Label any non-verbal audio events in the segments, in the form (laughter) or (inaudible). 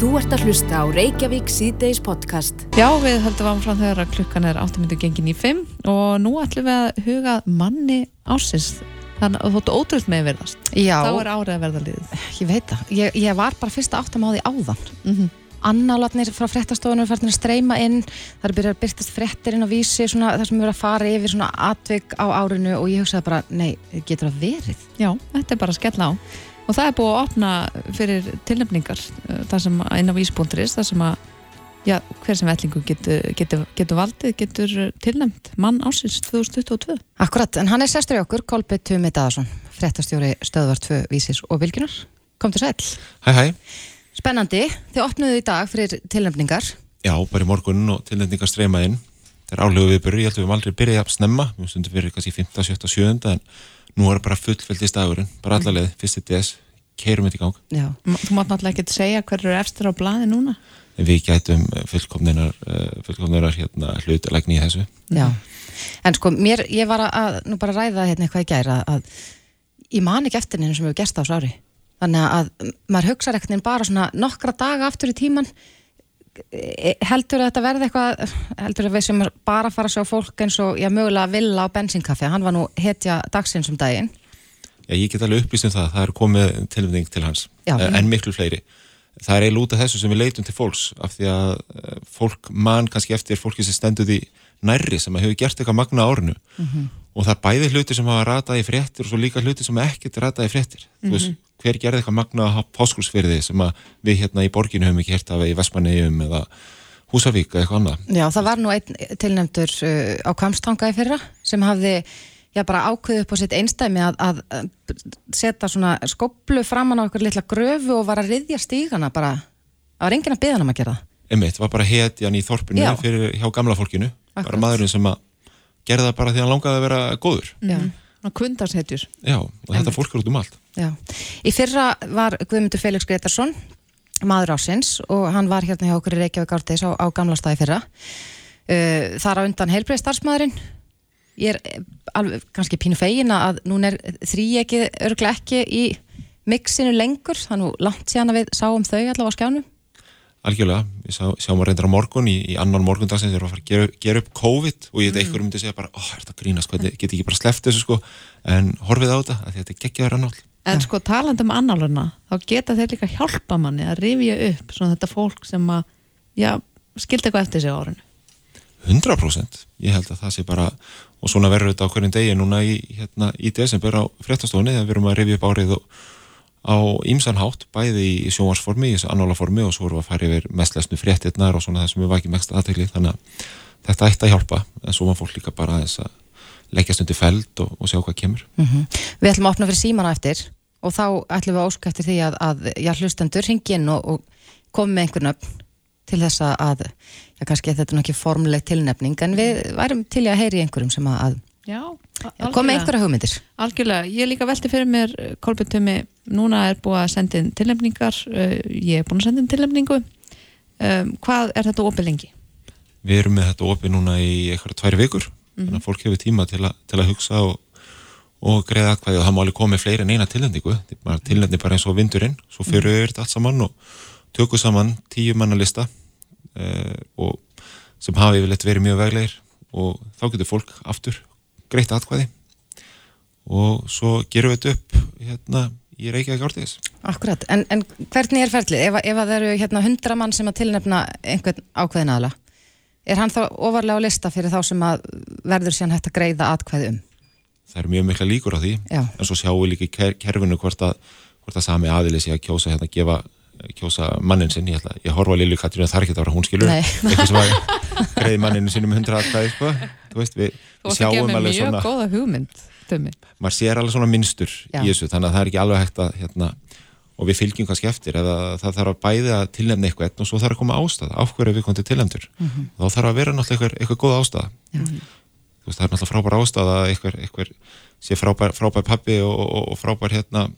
Þú ert að hlusta á Reykjavík síðdeis podcast. Já, við höldum áfram þegar að klukkan er 8 minnum gengin í 5 og nú ætlum við að huga manni ásins. Þannig að þú ættu ótrúð með verðast. Já, Þá er árið að verða liðið. ég veit það. Ég, ég var bara fyrst að áttam á því áðan. Mm -hmm. Annálatnir frá fréttastofunum er farin að streyma inn. Það er byrjað að byrtast fréttir inn á vísi, svona, það sem er verið að fara yfir svona atvik á árinu og ég hugsaði bara, nei, er. Og það er búið að opna fyrir tilnefningar uh, þar sem inn á vísbúndurist, þar sem að já, hver sem vellingu getur, getur, getur valdið, getur tilnefnt mann ásins 2022. Akkurat, en hann er sestur í okkur, Kolbi Tumi Daðarsson, fréttastjóri stöðvar 2 vísis og vilkinar. Kom til sæl. Hæ hæ, Spennandi, þið opnuðu í dag fyrir tilnefningar. já, bara í morgun og tilnefningar streyma inn Það er álegu viðbyrju, ég held að við höfum aldrei byrjað að snemma Við stundum fyrir kannski 15, 17, 17 En nú er bara fullfældi stagurinn Bara allarleið, fyrsti DS, keirum þetta í gang. Já. Þú mátt náttúrulega ekki segja hver eru efstir á blaði núna. En við gætum eh, fullkomninar uh, Fullkomninar hérna hlutalegni í þessu. Já, en sko mér, ég var að, nú bara ræða hérna eitthvað í gæra að, að ég man ekki eftir henni sem hefur gerst á þessu ári. Þannig að maður hugsa ekkert bara svona nokkra daga aftur í tíman heldur að þetta verði eitthvað heldur að við sem bara fara að sjá fólk eins og já mögulega Villa á bensinkaffi hann var nú hetja dagsins um daginn. Já, ég get alveg upplýst um það, það er komið tilnefning til hans Já. Eh, En miklu fleiri. Það er eiginlega út af þessu sem við leitum til fólks Af því að eh, fólk man kannski eftir fólki sem stendur því nærri sem hefur gert eitthvað magna árinu. Og það er bæði hluti sem hafa ratað í fréttir og svo líka hluti sem ekkert ratað í fréttir. Þú veist, hver gerði eitthvað magna á páskursfyrði sem að við hérna í borginu höfum ekki hert af í Vestmannegjum eða Húsavík eða eitthvað annað Já, það var nú einn tilnefndur uh, á Kvamstanga í fyrra sem hafði já, bara ákveðið upp á sitt einstæmi að, að, setja svona skoplu framan á okkur litla gröfu og var að riðja stígana bara, það var enginn að byggja hann um að gera það. Einmitt, var bara hetjan í þorpinu Já. fyrir, hjá gamla fólkinu bara Akkurat. maðurinn sem að gerði það bara því að hann langaði að vera góður Já. Og kundarshetjur. Já, og þetta fólk er út um allt Já. Í fyrra var Guðmundur Felix Gretarsson maður ásins og hann var hérna hjá okkur í Reykjavík árteis á, á gamla staði fyrra. Uh, þar á undan heilbreið starfsmæðurinn ég er eh, alveg kannski pínu fegina að núna er þrý ekki örglega ekki í mixinu lengur. Nú langt síðan að við sáum þau allavega á skjánum. Algjörlega, við sá, sjáum að reyndar á morgun í, í annan morgundagsins þegar við erum að fara að gera, gera upp COVID og ég veit mm. einhverjum myndi segja bara, ó, er þetta grínast, get ekki bara sleppt þessu sko, en horfið á þetta, að þetta er geggjaður annál. En sko talandi um annáluna, þá geta þeir líka hjálpa manni að rifja upp svona þetta fólk sem að, já, skildi eitthvað eftir sig á árinu. 100% ég held að það sé bara og svona verður þetta á hverjum degi núna í, hérna, í desember á fréttastofunni þegar við erum að rifja upp árið og, á ímsanhátt, bæði í sjónvarsformi í annálaformi og svo erum við að fara yfir mestlesnu fréttirnar og svona það sem við vakið mest aðtegli þannig að þetta ætti að hjálpa en svo var fólk líka bara þess að leggjast undir feld og, og sjá hvað kemur. Við ætlum að opna fyrir símana eftir og þá ætlum við að óska eftir því að, að já, hlustendur ringi inn og, og komi með einhver nöfn til þess að, já, kannski þetta er nú ekki formuleg tilnefning en við værum til að heyri einhverjum sem að, komi einhverja hugmyndir. Algjörlega, ég líka velti fyrir mér Kolbjörn Tumi, núna er búið að senda inn tilnefningar, uh, ég er búin að senda inn tilnefningu. Um, hvað er þetta opið lengi? Við erum með þetta opið núna í eitthvað tvær vikur þannig að fólk hefur tíma til, a, til að hugsa og, og greiða atkvæði og það má alveg komið fleiri en eina tilnefningu. Tilnefni bara eins og vindurinn svo fyrir við þetta allt saman og tökum saman tíu manna lista uh, og sem hafi yfirleitt verið mjög veglegir og þá getur fólk aftur greitt atkvæði. Og svo gerum við þetta upp hérna í Reykjavík ártíðis Akkurat, en, en hvernig er ferlið? Ef, ef að það eru hérna hundra mann sem að tilnefna einhvern ákveðin aðla er hann þá ofarlega á lista fyrir þá sem að verður síðan hægt að greiða atkvæði um? það eru mjög mikla líkur á því Já. en svo sjáum við líka í ker- kerfinu hvort að, hvort að sami aðili sé að kjósa hérna, gefa, kjósa mannin sinn ég, ég horfa á Lilju Katrínu að það er ekki að vera hún skilur eitthvað sem að greiði manninu sínum 100 atkvæði sko. Þú veist, við, við sjáum alveg svona góða hugmynd, maður sér alveg svona minnstur í þessu þannig að það er ekki alveg hægt að hérna, og við fylgjum kannski eftir eða það þarf að bæði að tilnefna eitthvað og svo þarf að koma ástæða, af hverju við komum til tilnefndur þá þarf að vera náttúrulega eitthvað, eitthvað góð ástæða. Þú veist, það er náttúrulega frábær ástæða að eitthvað, eitthvað sé frábær, frábær pappi og, og, og frábær hérna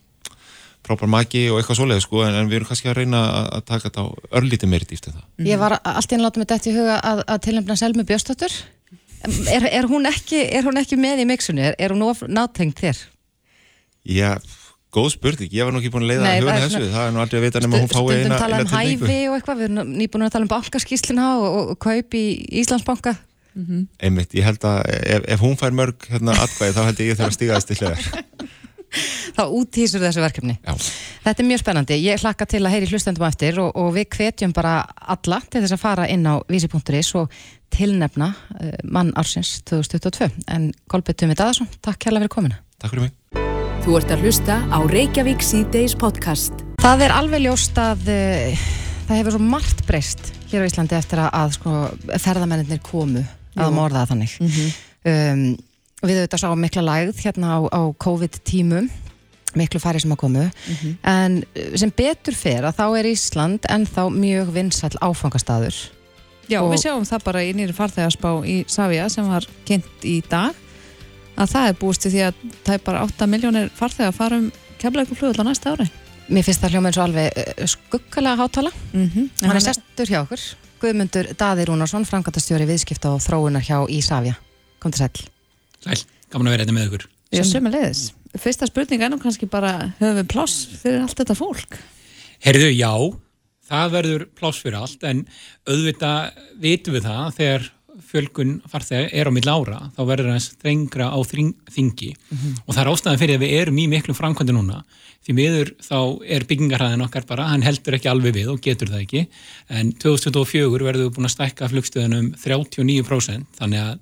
frábær maki og eitthvað svoleið sko, en, en við erum kannski að reyna að, að taka þetta á örlítið meiri dýft en það. Ég var allt í enn láta mig dætt í huga að, að tilnefna Selmi Björnsdóttur. Er, er, hún ekki, er hún ekki með í mixunni? Er, er hún of nátengt þér? Já, góð spurning, ég var nú ekki búin að leiða að það er þessu, það er nú aldrei að vita nema hún fái Stundum eina, tala eina um hæfi og eitthvað, við erum nýbúin að tala um bankaskíslina og, og, og kaup í Íslandsbanka. Einmitt, ég held að ef, ef hún fær mörg hérna atkvæði þá held ég þarf að stíga þess til hliðar. (laughs) þá úthýsur þessu verkefni. Já, Þetta er mjög spennandi, ég hlakka til að heyri hlustendum á eftir og, og við hvetjum bara alla til þess að fara inn á vísi.is og tilnefna uh, mann ársins 2022 en Kolbjörn Tumi Daðarsson, takk Þú ert að hlusta á Reykjavík síðdeis podcast. Það er alveg ljóst að uh, það hefur svo margt breyst hér á Íslandi eftir að, að sko, ferðamennir komu að morða þannig. Um, Við auðvitað sáum mikla lægð hérna á, á COVID-tímum miklu færi sem að komu. En uh, sem betur fer að þá er Ísland ennþá mjög vinsæll áfangastaður. Já, Og- við sjáum það bara í nýri farþegarspá í Savia sem var kynnt í dag að það er búist til því að það er bara 8 miljónir farþegar fara um kemleikur flugvöld á næsta ári Mér finnst það hljóma eins og alveg uh, skuggalega hátala mm -hmm. Hann er sestur hjá okkur Guðmundur Daði Rúnarsson, framkvæmtastjóri viðskipta og þróunar hjá Ísafja Kom til sæll Sæl, gaman að vera þetta með ykkur. Já, sömulegis. Fyrsta spurning er nú kannski bara höfum við pláss fyrir allt þetta fólk? Herðu, já, það verður pláss fyrir allt, en auðvitað vitum við það þegar fjölgun farþega er á mill ára, þá verður það strengra á þingi og það er ástæðan fyrir að við erum í miklum framkvæmdi núna. Því miður þá er byggingarhæðin okkar bara, hann heldur ekki alveg við og getur það ekki, en 2024 verður við búin að stækka flugstöðunum 39%, þannig að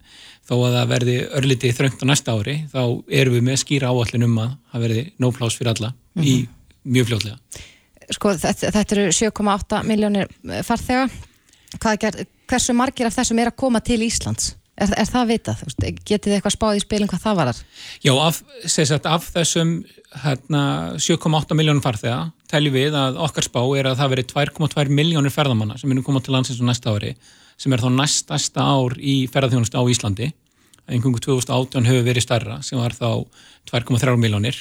þó að það verði örlítið þröngt á næsta ári, þá erum við með skýra áallin um að það verði nópláss fyrir alla í mjög fljótlega. Sko, þetta, þetta eru 7,8 miljónir farþega. Er, gerð- hversu margir af þessum er að koma til Íslands? Er, er það vitað? Getið þið eitthvað spáð í spilin hvað það varar? Já, af, sagt, af þessum hérna, 7,8 miljónum farþega teljum við að okkar spá er að það veri 2,2 miljónir ferðamanna sem munu koma til landsins á næsta ári sem er þá næstasta ár í ferðarþjónustu á Íslandi einhverjum 2018 hefur verið stærra sem var þá 2,3 miljónir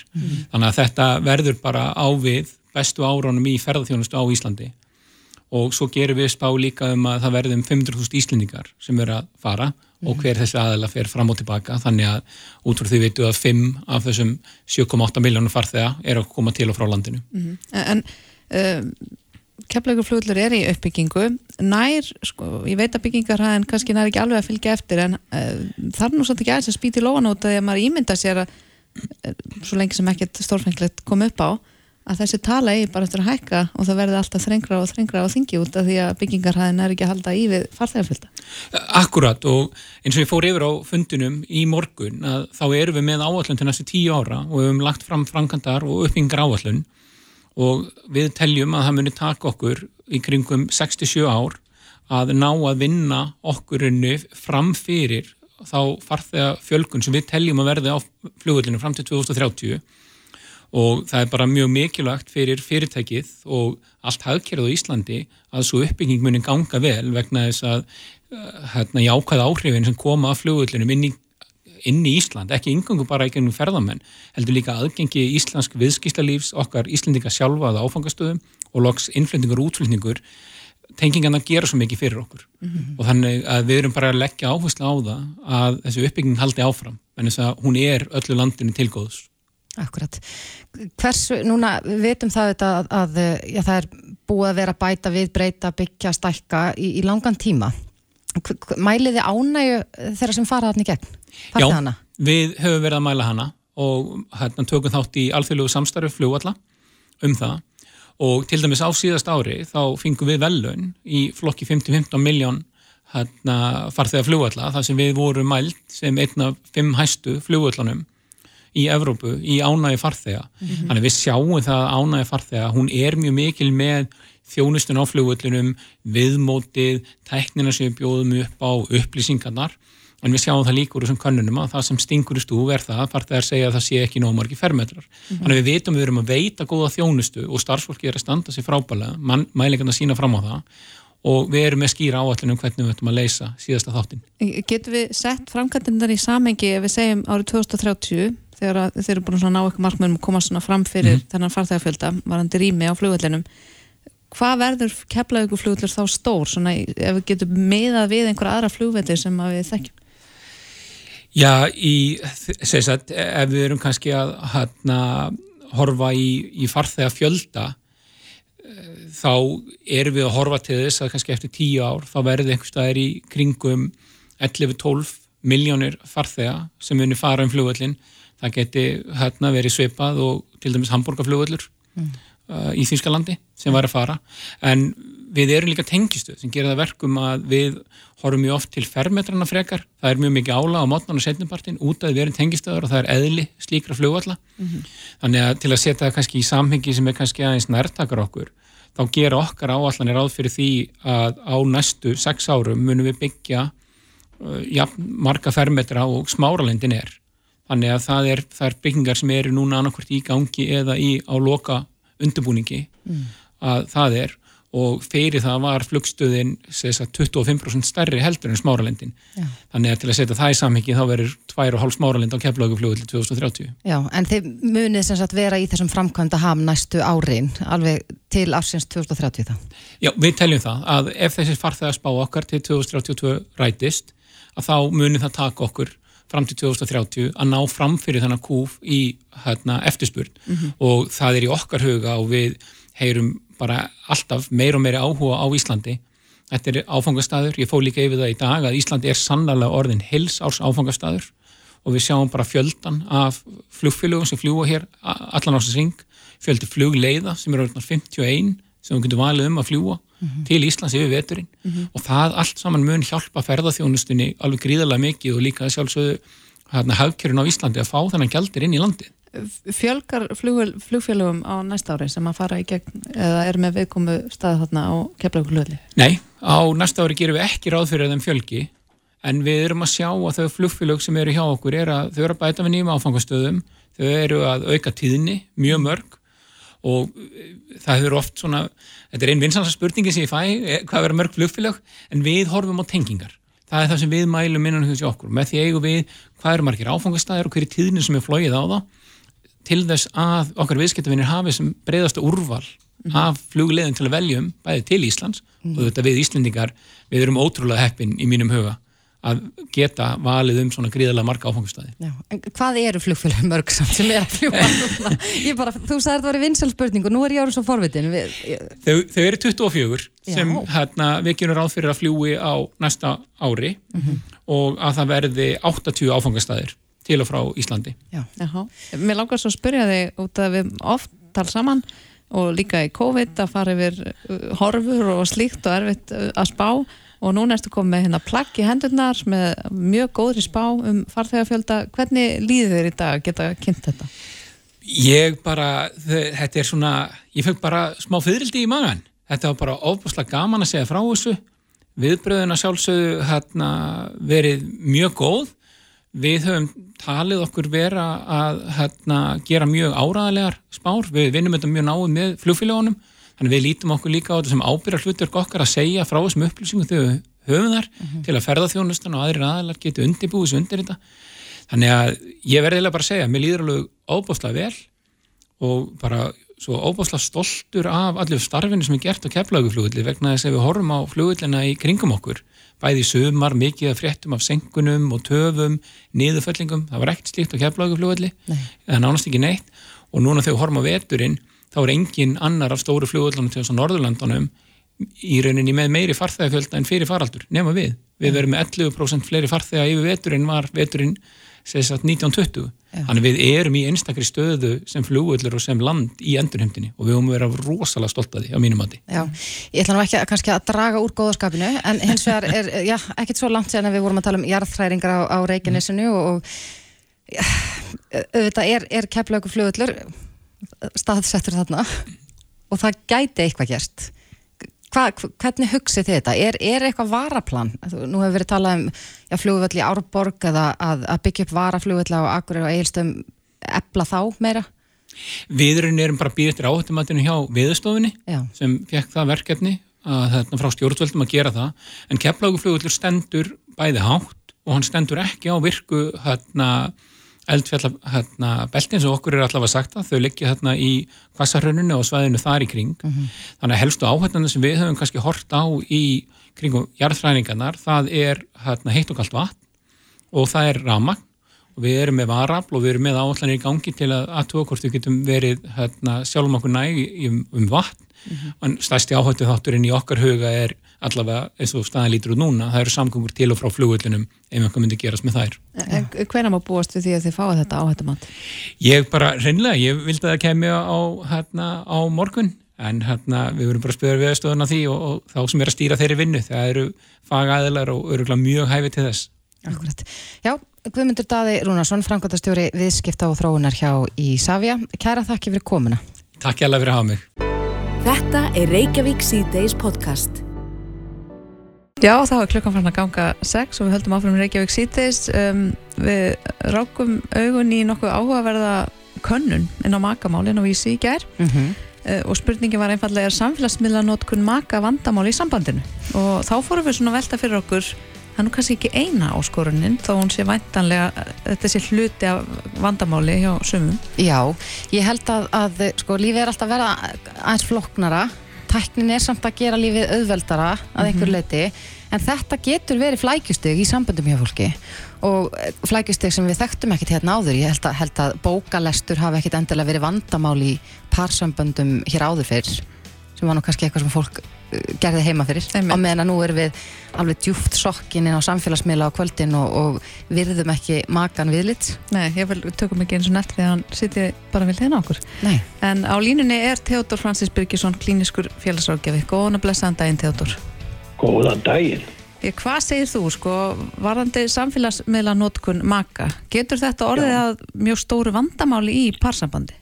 þannig að þetta verður bara á við bestu áraunum í ferðarþjónustu á Íslandi og svo gerum við spá líka um að það verði um 500.000 íslendingar sem eru að fara og hver þessi aðeila fer fram og tilbaka. Þannig að út frá því veitu að 5 af þessum 7,8 miljónum farþega er að koma til og frá landinu. En um, kemleikur flugvöllur er í uppbyggingu. Nær, sko, ég veit að byggingarhæðin kannski nær ekki alveg að fylgja eftir en uh, það er nú svolítið ekki aðeins að spýti lóan út að maður ímynda sér að uh, svo lengi sem ekkert stórfenglegt kom upp á að þessi tala eigi bara eftir að hækka og það verði alltaf þrengra og þrengra og þingi út af því að byggingarhæðin er ekki að halda í við farþegarfylgda. Akkurat og eins og ég fór yfir á fundunum í morgun að þá erum við með áallun til næstu tíu ára og við höfum lagt fram framkvæmdar og uppbyggingar áallun og við teljum að það muni taka okkur í kringum 67 ár að ná að vinna okkurinnu fram fyrir þá farþega fjölgun sem við teljum að verði á flugullinu fram til 2030 og það er bara mjög mikilvægt fyrir fyrirtækið og allt hagkerð á Íslandi að svo uppbygging muni ganga vel vegna þess að uh, hérna, jákvæða áhrifin sem koma af flugullinum inn inn í Ísland, ekki yngangu bara í gennum ferðamenn, heldur líka aðgengi íslensk viðskýslalífs, okkar Íslandinga sjálfa að áfangastöðum og loks innflendingur og útflendingur tengingarna gera svo mikið fyrir okkur. Og þannig að við erum bara að leggja áherslu á það að þessi uppbygging haldi áfram en þess að hún er öllu landinu tilgóðs Akkurat. Hversu, núna, veitum það auðvitað að, að já, það er búið að vera bæta við, breyta, byggja, stækka í, í langan tíma. Hv- hv- Mælið þið ánægju þeirra sem fara þarna í gegn? Farþið Já, hana? við höfum verið að mæla hana og hérna, tökum þátt í alþjóðlegu samstarfi flugvalla um það og til dæmis á síðast ári þá fengum við velun í flokki 50-15 miljón hérna, farþegar flugvalla þar sem við vorum mælt sem einn af fimm hæstu flugvallanum í Evrópu í ánægi farþega. Þannig við sjáum það að ánægi farþega, hún er mjög mikil með þjónustun á flugvöllunum, viðmótið, tæknina sem við bjóðum upp á upplýsingarnar, en við sjáum það líka úr þessum könnunum að það sem stingur í stúf er það að farþegar segja að það sé ekki nóg margi fermetrar. Þannig við vitum við erum að veita góða þjónustu og starfsfólki er að standa sér frábælega, mælingarna sína fram á það og við erum með skýra áallin um hvernig við ættum að leysa síðasta þáttin. Getur við sett framkvæmdindar í samengi ef við segjum árið 2030 þegar að þeir eru búin að ná eitthvað markmiðum að koma svona fram fyrir þennan farþegafjölda varandi rými á flugvöllinum hvað verður keflaðu ykkur flugvöllur þá stór? Svona ef við getum miðað við einhver aðra flugvölli sem að við þekkjum? Já, í, sem sagt, ef við erum kannski að hana, horfa í, í farþega fjölda eh, þá erum við að horfa til þess að kannski eftir tíu ár þá verði einhver staðir í kringum 11-12 miljónir farþega sem muni fara um flugvöllin það geti hérna verið svipað og til dæmis Hamburgaflugvöllur mm. uh, í Þýskalandi sem var að fara en við erum líka tengistuð sem gerir það verkum að við horfum mjög oft til fermetrana frekar það er mjög mikið ála á mótnan og setnupartin út að við erum tengistöður og það er eðli slíkra flugvalla mm -hmm. þannig að til að setja það kannski í samhengi sem er kannski aðeins nærtakar okkur þá gera okkar áallanir ráð fyrir því að á næstu sex árum munum við byggja uh, ja, marga fermetra og smáralendin er þannig að það er, það er byggingar sem eru núna annarkvært í gangi eða í á loka undirbúningi mm. að það er og fyrir það var flugstöðin 25% stærri heldur en smáralendin Já. þannig að til að setja það í samhengi þá verður 2,5 smáralind á keflauguflugul til 2030. Já, en þið munið sem sagt vera í þessum framkvæmda ham næstu árin, alveg til ársins 2030 það? Já, við teljum það að ef þessi farþegarspá okkar til 2032 rætist að þá munið það taka okkur fram til 2030 að ná fram fyrir þannig kúf í hérna, eftirspurn mm -hmm. og það er í okkar huga og við heyrum bara alltaf meir og meiri áhuga á Íslandi. Þetta er áfangastæður, ég fó líka yfir það í dag að Íslandi er sannlega orðin hils árs áfangastæður og við sjáum bara fjöldan af flugfélögum sem fljúa hér allan ásins ring, fjöldi flugleiða sem eru orðin 51 sem við getum valið um að fljúa mm -hmm. til Íslands yfir veturinn mm -hmm. og það allt saman mun hjálpa ferðarþjónustunni alveg gríðarlega mikið og líka sjálfsögðu hérna hafkjörun á Íslandi að fá þennan gældir inn í landið fjölgar flugfélögum á næsta ári sem að fara í gegn eða er með viðkomu stað þarna á keflaugulöðli? Nei, á næsta ári gerum við ekki ráð fyrir þeim fjölgi en við erum að sjá að þau flugfélög sem eru hjá okkur er að þau eru að bæta við nýjum áfangastöðum þau eru að auka tíðni, mjög mörg og það hefur oft svona, þetta er einn vinsansa spurningi sem ég fæ, eh, hvað verður mörg flugfélög en við horfum á tengingar það er það sem við mælum innan hjá okkur með því eigum við hvað eru margir áfangastæðir og hverju tíðnir sem er flóið á þá til þess að okkar viðskiptavinir hafi sem breyðasta úrval mm -hmm. af flugleðin til að veljum bæði til Íslands mm -hmm. og þetta við Íslendingar við erum ótrúlega heppin í mínum huga að geta valið um svona gríðarlega marga áfangastæði. En hvað eru flugfélag mörg samt sem er að fljúa? (laughs) ég bara, þú sagði að það var vinsalspurning og nú er ég árið svo forvitin. Við, ég... þau, þau eru 24 sem hérna, við gerum ráð fyrir að fljúi á næsta ári mm -hmm. og að það verði 80 áfangastæðir til og frá Íslandi. Já. Mér langar svo að spyrja þig út að við oft tala saman og líka í COVID að fara yfir uh, horfur og slíkt og erfitt uh, að spá og núna erstu komið með hérna plagg í hendurnar með mjög góðri spá um farþegarfjölda. Hvernig líður þér í dag að geta kynnt þetta? Ég bara, þetta er svona, ég fengi bara smá fyririldi í magan. Þetta var bara ofbúslega gaman að segja frá þessu. Viðbröðuna sjálfsögðu hérna, verið mjög góð Við höfum talið okkur vera að hérna, gera mjög áraðalegar spár, við vinnum þetta mjög náðu með flugfélagunum, þannig við lítum okkur líka á þetta sem ábyrjar hlutur okkar að segja frá þessum upplýsingum þegar við höfum þar mm -hmm. til að ferðarþjónustan og aðrir aðalar geti undirbúið þessu undir þetta. Þannig að ég verðilega bara að segja, mér líður alveg óbúslega vel og bara svo óbúslega stoltur af allir starfinu sem er gert á keflaguflugulli vegna þess að við horfum á flugullina í kringum okkur bæði sumar, mikið að fréttum af senkunum og töfum, niðurföllingum það var ekkert slíkt á keflaguflugulli það nánast ekki neitt og núna þegar við horfum á veturinn, þá er engin annar af stóru flugullunum til þess að Norðurlandunum í rauninni með meiri farþegafjölda en fyrir faraldur, nema við við verum með 11% fleiri farþega yfir veturinn var veturinn 1920 Já. Þannig við erum í einstakri stöðu sem flugvöldur og sem land í endurheimtinni og við höfum verið rosalega stolt að því á mínum mati. Já, ég ætla nú ekki að, kannski að draga úr góðarskapinu en hins vegar er, já, ekkert svo langt séðan að við vorum að tala um jarðhræringar á, á Reykjanesinu og, og auðvitað er, er keflaugur flugvöldur staðsettur þarna og það gæti eitthvað gerst. Hva, hvernig hugsið þið þetta? Er, er eitthvað varaplan? Nú hefur verið talað um já, flugvöld í Árborg eða að, að byggja upp varaflugvöld á Akureyri og Egilstöðum ebla þá meira? Viðurinn erum bara býðið eftir áhættumatinu hjá viðstofunni sem fekk það verkefni að þetta frá stjórnvöldum að gera það en keflaguflugvöldur stendur bæði hátt og hann stendur ekki á virku hérna eldfjalla hérna, sem okkur er allavega sagt að þau liggja hérna í kvassarhrauninu og svæðinu þar í kring mm -hmm. þannig að helstu áhættan sem við höfum kannski hort á í kringum jarðfræningarnar það er hérna, heitt og kallt vatn og það er ramagn og við erum með varafl og við erum með áallanir í gangi til að aðtúa hvort við getum verið hérna, sjálfum okkur næg um, um vatn mm -hmm. en stærsti áhættu þátturinn í okkar huga er allavega eins og staðan lítur út núna það eru samgöngur til og frá flugullinum ef einhver myndi gerast með þær En hvernig má búast við því að þið fáið þetta áhættumat? Ég bara, reynlega, ég vildi að það kemi á, hérna, á morgun en hérna, við verum bara að spöða viðstöðuna því og, og þá sem er að stýra þeirri vinnu það eru fagæðilar og öruglega mjög hæfi til þess Akkurat. Já, Guðmundur Daði Rúnarsson, framkvæmtastjóri viðskipta og þróunar hjá í Savia. Kæra þakki fyrir komuna. Takk hjá fyrir að hafa mig. Þetta er Reykjavík C-Days podcast. Já, þá er klukkan fann að ganga 6 og við höldum áfram Reykjavík C-Days. Um, við rákum augun í nokkuð áhugaverða könnun inn á makamálinn og vísi í gær. Mm -hmm. uh, og spurningin var einfallega samfélagsmiðla notkun maka vandamáli í sambandinu og þá fórum við svona velta fyrir okkur það er nú kannski ekki eina áskorunin þó hún sé væntanlega þetta sé hluti af vandamáli hjá sumum Já, ég held að, að sko, lífið er alltaf að vera aðeins floknara tæknin er samt að gera lífið auðveldara að einhver mhm. leiti en þetta getur verið flækjusteg í samböndum hjá fólki og flækjusteg sem við þekktum ekkert hérna áður ég held að, held að bókalestur hafi ekkert endilega verið vandamáli í parsamböndum hér áður fyrr sem var nú kannski eitthvað sem fólk gerði heima fyrir Einmitt. á meðan að nú erum við alveg djúft sokkin inn á samfélagsmiðla á kvöldin og, og virðum ekki makan viðlitt Nei, ég vel, tökum ekki eins og nett því að hann sitti bara vel hérna okkur Nei. En á línunni er Theodor Francis Byrkisson klíniskur félagsrákjafi Góðan og blessaðan daginn Theodor Góðan daginn Ég, Hvað segir þú sko, varðandi samfélagsmiðla notkun maka, getur þetta orðið Já. að mjög stóru vandamáli í parsambandi?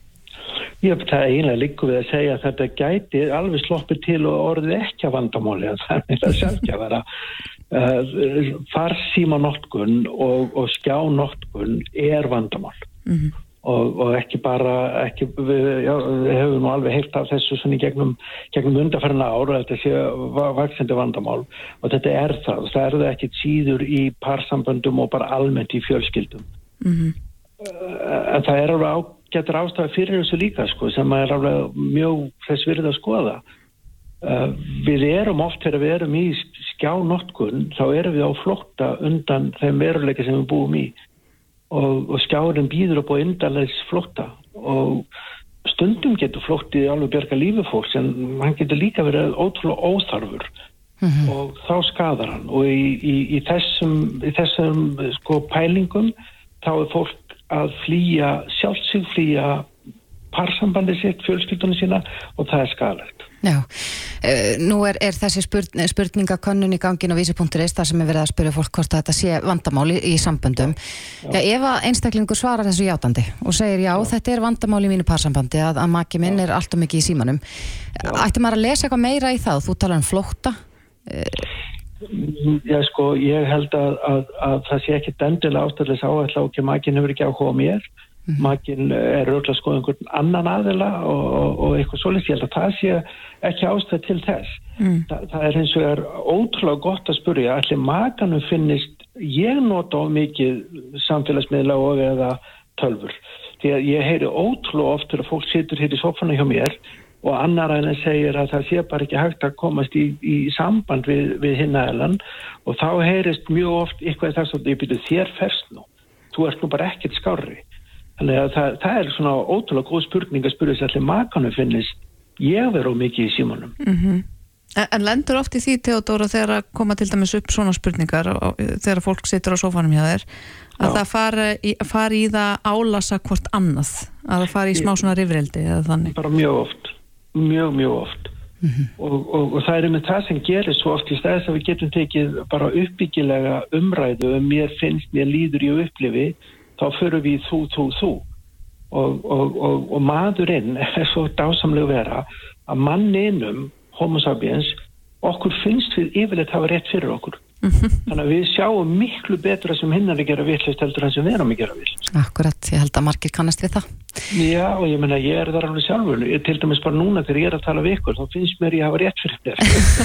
Ég það eiginlega líku við að segja að þetta gæti alveg sloppið til og orðið ekki að vandamáli að það er að að vera uh, farsímanótkun og, og skjánótkun er vandamál mm -hmm. og, og ekki bara ekki, við, já, við hefum nú alveg heilt af þessu svona í gegnum, gegnum undarferna ára þetta sé vaksandi vandamál og þetta er það, það er það ekki síður í parsamböndum og bara almennt í fjölskyldum mm -hmm. en það er alveg á getur ástæði fyrir þessu líka sko, sem er alveg mjög þess virð að skoða. Uh, við erum oft þegar við erum í skjánotkun þá erum við á flotta undan þeim veruleika sem við búum í og, og skjárin býður upp á undanlegs flotta og stundum getur flottið alveg björga lífi fólks en hann getur líka verið ótrúlega óþarfur mm -hmm. og þá skadar hann og í, í, í þessum, í þessum sko, pælingum þá er fólk að flýja sjálfsig, flýja parsambandi sitt, fjölskyldunni sína og það er skalegt. Já, uh, nú er, er þessi spurn, spurningakönnun í gangin á vísi.is þar sem er verið að spyrja fólk hvort þetta sé vandamáli í samböndum. Já. Já, ef að einstaklingur svarar þessu játandi og segir já, já. þetta er vandamáli í mínu parsambandi að, að maki minn er alltaf mikið í símanum. Ætti maður að lesa eitthvað meira í það? Þú talar um flóta. Uh, Já sko, ég held að, að, að það sé ekki dendilega ástæðilegs áætla og ekki makinn hefur ekki áhuga mér mm. makinn er auðvitað sko einhvern annan aðila og, og, og eitthvað svolítið, ég held að það sé ekki ástæð til þess mm. Þa, það er eins og er ótrúlega gott að spurja allir makanum finnist ég nota á mikið samfélagsmiðla og eða tölfur því að ég heyri ótrúlega oft þegar fólk situr hér í sofana hjá mér og annar aðeins segir að það sé bara ekki hægt að komast í, í samband við, við hinnaðalann og þá heyrist mjög oft eitthvað þess að ég byrju þér færst nú, þú ert nú bara ekkert skári þannig að það, það er svona ótrúlega góð spurning að spyrja sér allir makanu finnist ég veru mikið í símanum? Mm -hmm. En, en lendur oft í því Teodóra þegar að koma til dæmis upp svona spurningar og, þegar fólk situr á sofanum hjá þér að Já. það fari í, fari í það álasa hvort annað að það fari í smá svona rifrildi eða þannig? Bara mjög oft mjög, mjög oft. Mm -hmm. og, og, og það er með það sem gerir svo oft í stæðis að við getum tekið bara uppbyggilega umræðu og mér finnst, mér líður í upplifi þá förum við þú, þú, þú. Og, og maðurinn er svo dásamlega vera að manninum homo sapiens okkur finnst við yfirleitt hafa rétt fyrir okkur Þannig að við sjáum miklu betra sem hinn er að gera vittlust heldur en sem við erum að gera vittlust. Akkurat, ég held að margir kannast við það. Já, og ég menna, ég er þar alveg sjálfur. Ég, til dæmis bara núna þegar ég er að tala við ykkur, þá finnst mér ég að hafa rétt fyrir þér.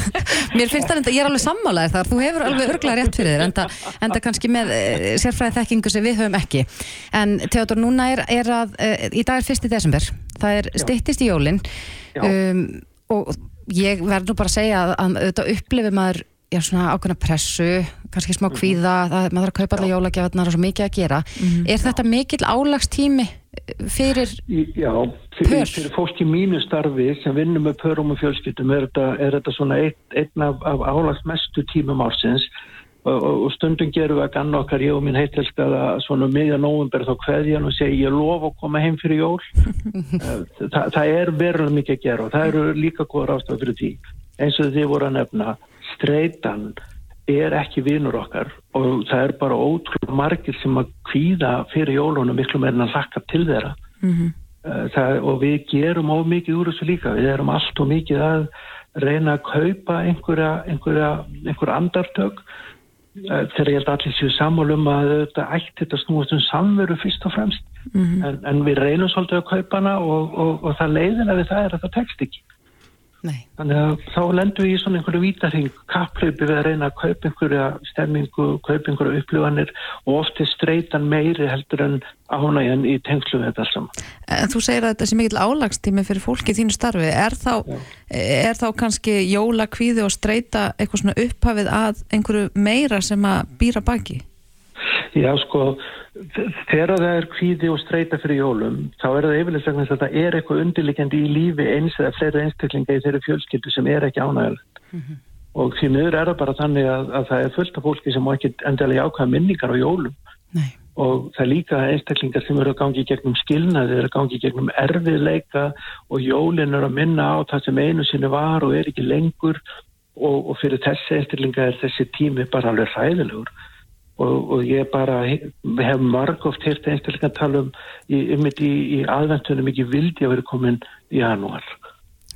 (laughs) mér finnst það enda, ég er alveg sammálaðið þar, þú hefur alveg örglega rétt fyrir þér, enda, enda kannski með uh, sérfræði þekkingu sem við höfum ekki. En Teodor, núna er, er að, uh, í dag er fyrsti desember, það er stittist í jólinn um, og ég verð nú bara að segja að, að auðvitað upplifir maður já, svona ákveðna pressu, kannski smá kvíða, það, maður þarf að kaupa alla jólagjafarnar og svo mikið að gera. Er þetta mikill álagstími fyrir Í- Já, fyrir, fyrir fólk í mínu starfi sem vinnum með pörum og fjölskyldum er þetta, er þetta svona einn, af, af álagsmestu tímum ársins. Og, stundum gerum við að ganna okkar, ég og mín heitelskaða svona miðja nóvumber þá kveðjan og segi ég lof að koma heim fyrir jól. (laughs) Eh, Þa, það er verulega mikið að gera og það eru líka góður ástæð fyrir því eins og þið voru að nefna streitan er ekki vinur okkar og það er bara ótrúlega margir sem að kvíða fyrir jólunum miklu meira en að hlakka til þeirra. Eh, það, og við gerum of mikið úr þessu líka, við erum allt og mikið að reyna að kaupa einhverja, einhverja, einhverja andartök. Eh, þegar ég held að allir séu sammálum að þetta ætti þetta snúast um samveru fyrst og fremst. En, en við reynum svolítið að kaupa hana og, og, og það leiðina við það er að það tekst ekki Nei. þannig að þá lendum við í svona einhverju vítarhing kapplaupi við að reyna að kaupa einhverja stemmingu, kaupa einhverju upplifanir og oft er streitan meiri heldur en ánægjan í tengslu við þetta saman En þú segir að þetta sé mikill álagstími fyrir fólki í þínu starfi. Er þá, er þá kannski jóla, kvíði og streyta eitthvað svona upphafið að einhverju meira sem að býra baki? Já, sko, þegar það er kvíði og streyta fyrir jólum, þá er það yfirlega þess að það er eitthvað undirliggjandi í lífi eins eða fleiri einstaklinga í þeirri fjölskyldu sem er ekki ánægilegt. Og því miður er það bara þannig að, að það er fullt af fólki sem má ekki endilega ákvæða minningar á jólum. Nei. Og það er líka einstaklingar sem eru að gangi gegnum skilnaði, eru að gangi gegnum erfiðleika og jólin eru að minna á það sem einu sinni var og er ekki lengur og, og fyrir þessi einstaklinga er þessi tími bara alveg hræðilegur og, og ég bara he- hef marg oft heyrt einstaklega tala um um í, í aðventunum ekki vildi að vera komin í janúar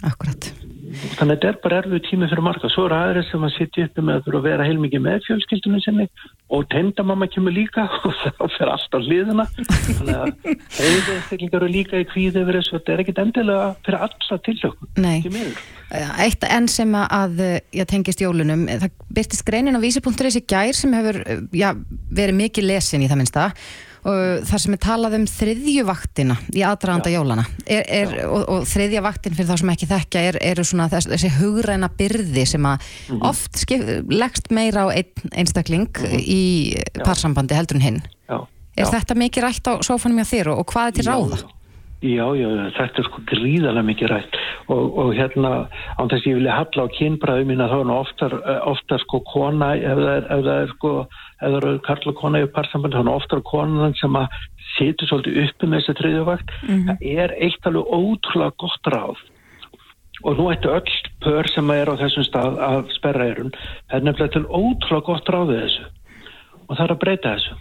Akkurat. þannig að þetta er bara erfið tími fyrir marga svo eru aðrir sem að sitja uppi með að vera heilmikið með fjölskyldunum sinni og tendamamma kemur líka (laughs) og þá fer allt á hliðina þannig að þeir einstaklingar eru líka í kvíði yfir þessu þetta er ekkit endilega fyrir alla tilsökun Nei. Eitt enn sem að já, tengist jólunum, það byrtist greinin á vísi.is í gær sem hefur já, verið mikið lesin í það minnsta þar sem er talað um þriðju vaktina í aðdraganda jólana er, er, og, og þriðja vaktin fyrir þá sem ekki þekkja er, eru svona þess, þessi hugræna byrði sem að oft skip, leggst meira á einn einstakling í parsambandi heldur en hinn. Já, er já. þetta mikið rætt á sófanum hjá þér og, og hvað er til ráða? Já, já, já, þetta er sko gríðarlega mikið rætt. Og, og hérna án þess að ég vilja halla á kynbræðu mín að þá er oftar, eh, oftar sko kona ef það er, ef það er sko það eru karl og kona í parsamband nú oftar konan sem að situr svolítið uppi með þessi þriðjavakt það er eitt alveg ótrúlega gott ráð. Og nú ættu öll pör sem er á þessum stað af sperra erun það er nefnilega til ótrúlega gott ráð við þessu. Og það er að breyta þessu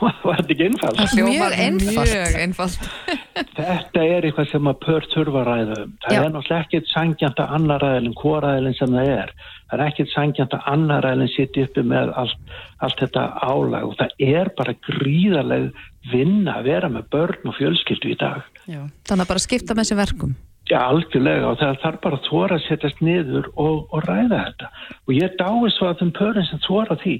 var þetta ekki einfalt? Mjög einfalt. Mjög einfalt. (laughs) Þetta er eitthvað sem að pör þurfa að ræða um. Það Já. er náttúrulega ekkert sangjant að annar ræðilin, hvor ræðilin sem það er. Það er ekkert sangjant að annar ræðilin sitja uppi með allt, allt þetta álag og það er bara gríðarleg vinna að vera með börn og fjölskyldu í dag. Já. Þannig að bara skipta með sér verkum. Já, algjörlega og það þarf bara að þóra að setjast niður og, og ræða þetta. Og ég dái svo að þeim pörin sem þóra því.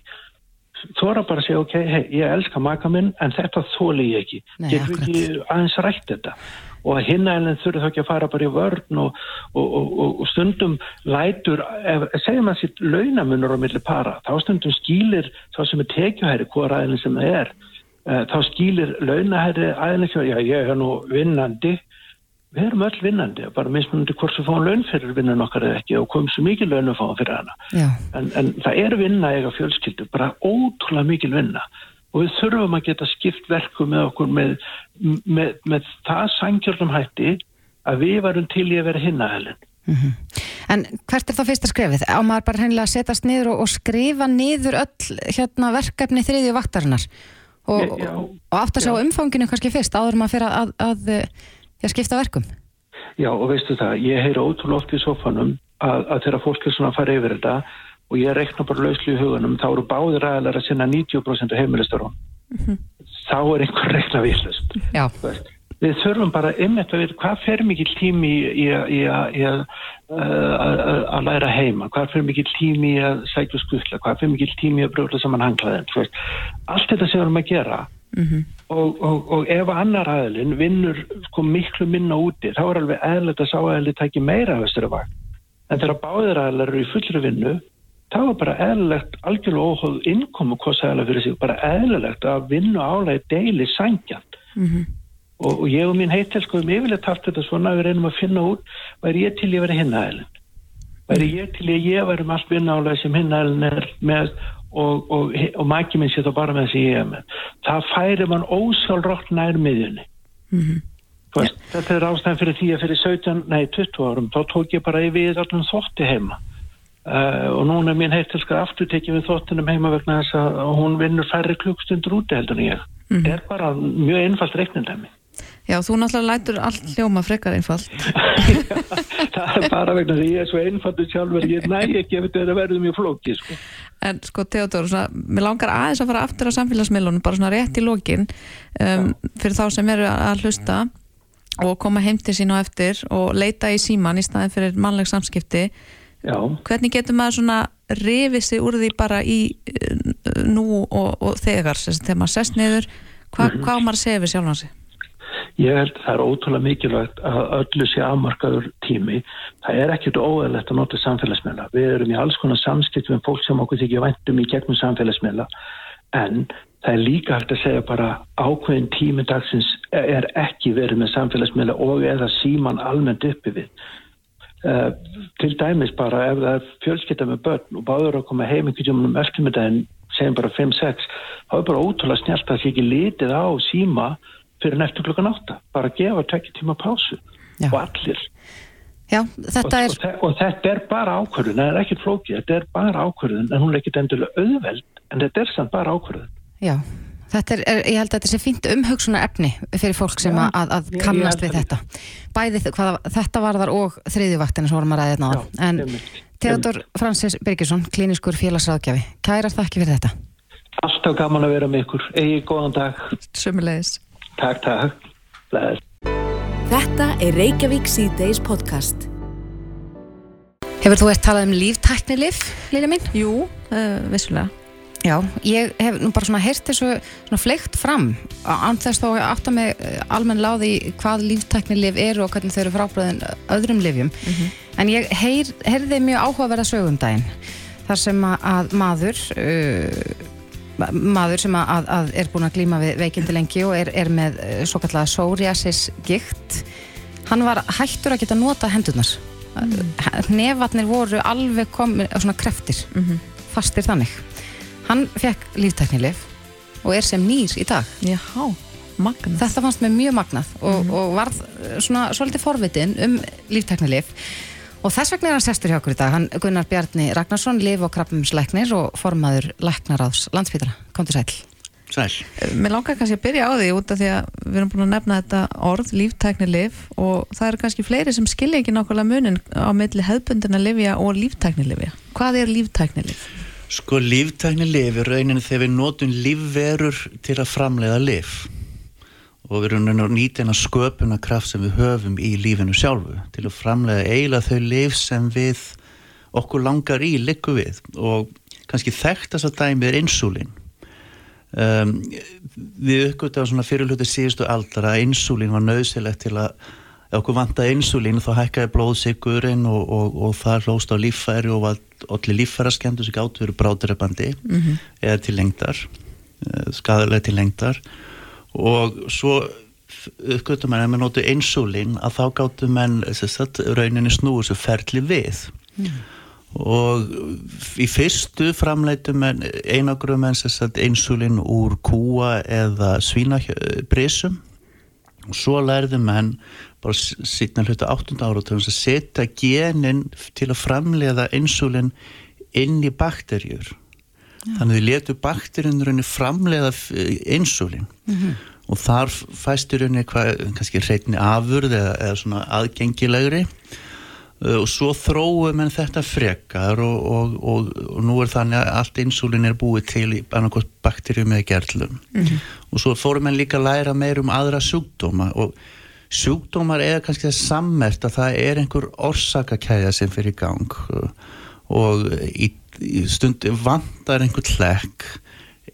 Þóra bara að segja, ok, hei, ég elska maka minn en þetta þóli ég ekki. Nei, Getur við ekki aðeins rætt þetta? Og að hinna ennum þurfi þá ekki að fara bara í vörn og, og, og, og, stundum lætur, ef, segjum að sitt launamunur á milli para, þá stundum skýlir þá sem er tekjuhæri, hvað ræðin sem það er, uh, þá skýlir launahæri aðeins, já, ég er nú vinnandi, við erum öll vinnandi, bara mismunandi hvort sem fáum laun fyrir vinnan okkar eða ekki og komum svo mikið laun að fáum fyrir hana. En, en það er vinna eiga fjölskyldu, bara ótrúlega mikil vinna og við þurfum að geta skipt verkum með okkur með, með, með það sangjörnum hætti að við varum til í að vera hinnahelin. En hvert er þá fyrsta skrefið? Á maður bara hennilega að setjast niður og, og skrifa niður öll hérna, verkefni þriðju vaktarinnar og, já, og átt að sjá já. umfanginu kannski fyrst áður maður fyrir að, að, að já, skipta verkum. Já og veistu það, ég heyra ótrúlega oft í sofanum að, að þegar fólk er svona að fara yfir þetta og ég rekna bara lauslu í hugunum, þá eru báðir aðlar að sinna 90% heimilistarón. Þá er einhver rekna villust. Já. Við þurfum bara einmitt að vita hvað fer mikill tími í, í, í, í að, læra heima, hvað fer mikill tími í að sækja skutla, hvað fer mikill tími í að brjóla saman hanglaðin. Allt þetta sem við erum að gera og, og, og ef annar aðilinn vinnur sko miklu minna úti, þá er alveg eðlilegt að sá aðilinn tæki meira af þessari vakt. En þegar báðir aðilar eru í fullri vinnu, það var bara eðlilegt, algjörlega óhóð innkomu sæla fyrir sig, bara eðlilegt að vinna álega deili sangjant Mhm. og, og ég og mín heitel sko um yfirleitt haft þetta svona við reynum að finna út væri ég til ég verið hinn aðeilin væri ég til ég ég væri um allt vinna álega sem hinn aðeilin er með og, og, og mæki minn sé þá bara með þessi ég er með það færi mann ósálrótt nær miðjunni. Mhm. Þú veist, þetta er ástæðan fyrir því að fyrir 17, nei 20 árum þá tók ég bara við allum þótti heima. Uh, og núna er mín heittilskar aftur tekið við þóttinum heima vegna þess að hún vinnur færri klukkstundur úti heldur en ég. Mhm. þetta er bara mjög einfalt reiknindæmi Já, þú náttúrulega lætur allt hljóma frekar einfalt. (laughs) það er bara vegna því ég er svo einfaldur sjálfur ég næ ekki ef þetta er að verða mjög flóki sko. En sko, Theodor, svona, mér langar aðeins að fara aftur á samfélagsmiðlunum, bara svona rétt í lokin um, fyrir þá sem eru að hlusta og koma heim til sín og eftir og leita í síman í staðin fyrir mannleg samskipti. já, Hvernig getur maður svona rifið sig úr því bara í uh, nú og, og þegar, sem sagt, þegar maður sest niður, hva, hvað á maður að segja við sjálfan sig? Ég held að það er ótrúlega mikilvægt að öllu sé afmarkaður tími. Það er ekkert óæðilegt að nota samfélagsmiðla. Við erum í alls konar samskipt með fólk sem okkur þykja væntum í gegnum samfélagsmiðla. En það er líka hægt að segja bara ákveðin tími dagsins er ekki verið með samfélagsmiðla og eða síman almennt uppi við. Uh, til dæmis bara ef það er fjölskytta með börn og báður að koma heim einhvern tíma um eftirmiddaginn segjum bara 5-6 þá er bara ótrúlega snjált að það sé ekki litið á síma fyrir neftur klukkan átta bara að gefa tekki tíma pásu Já. og allir Já, og, þetta er, og, og þetta er bara ákvörðun það er ekkert flókið, þetta er bara ákvörðun en hún er ekkert endilega auðveld en þetta er samt bara ákvörðun já, þetta er, er, ég held að þetta sé fínt umhugsunar efni fyrir fólk sem Já, að, að, kannast við þetta. Bæði þ- hvað, þetta varðar og þriðjuvaktina sem vorum að ræða hérna á. Já, En. Theodor Francis Birgisson, klíniskur félagsráðgjafi, kærar þakki fyrir þetta. alltaf gaman að vera með ykkur eigi góðan dag, Sumulegis. Takk takk Bless. Þetta er Reykjavík C-Days podcast. Hefur þú eitt talað um líftæknilif, Lilja mín? Jú, uh, vissulega. Já, ég hef nú bara svona heyrt þessu svona fleikt fram án þess þó að átta mig eh, almenn láði hvað líftæknilif eru og hvernig þau eru frábröðin öðrum lifjum en ég heyr, heyrði mjög áhugaverða sögum daginn þar sem að, að maður uh, maður sem að, að er búin að glíma við veikindi lengi og er, er með uh, svo kallega psoriasis gikt hann var hættur að geta nota hendurnar. Mm. nefarnir voru alveg komin svona kreftir fastir þannig. Hann fekk líftæknilif og er sem nýr í dag. Jáhá, magna. þetta fannst mér mjög magnað og, og varð eh, svona svolítið forvitin um líftæknilif og þess vegna er hann sestur hjá okkur í dag hann Gunnar Bjarni Ragnarsson, lif og krabbumslæknir og formaður læknaráðs landsbytara, kom til sæl Sæl. Mér langar kannski að byrja á því út af því að við erum búin að nefna þetta orð, líftækni lif og það eru kannski fleiri sem skilja ekki nákvæmlega munin á milli hefðbundina lifja og líftækni lifja. Hvað er líftækni lif? Sko líftækni lif er rauninni þegar við notum lífverur til að framleiða lif og við erum að nýta hennar sköpuna kraft sem við höfum í lífinu sjálfu til að framleiða eiginlega þau lif sem við okkur langar í likku við. Og kannski þekktast að dæmi er insúlin um, við uppgötum svona fyrirluti síðustu aldar að insúlin var nöðsilegt til að ef okkur vantaði insúlin þá hækkaði blóðsigurinn og, og, og það hlóst á líffæri og allir líffæraskemdu sem gáttu verið bráturöpandi Mhm. eða til lengdar skadalega til lengdar og svo uppgötum menn að maður notu insúlin að þá gáttu menn sagt, rauninni snúið svo ferli við og í fyrstu framleitu menn einagrum menn sagt, insúlin úr kúa eða svínabrísum og svo lærðu menn bara síðan hluta 8. áratöfum að setja genin til að framleiða insúlin inn í bakterjur þannig að við letu bakterjunurinn framleiða insúlin og þar fæstur henni kannski reyni afurð eða, eða svona aðgengilegri. Uh, og svo þróum en þetta frekar og, og, og, og nú er þannig að allt insúlin er búið til í annarkost bakterjum eða gerlum. Og svo fórum en líka að læra meir um aðra sjúkdóma. Og sjúkdómar er kannski það sammert að það er einhver orsakakæða sem fyrir gang. Og í, í stundi vantar einhver hlekk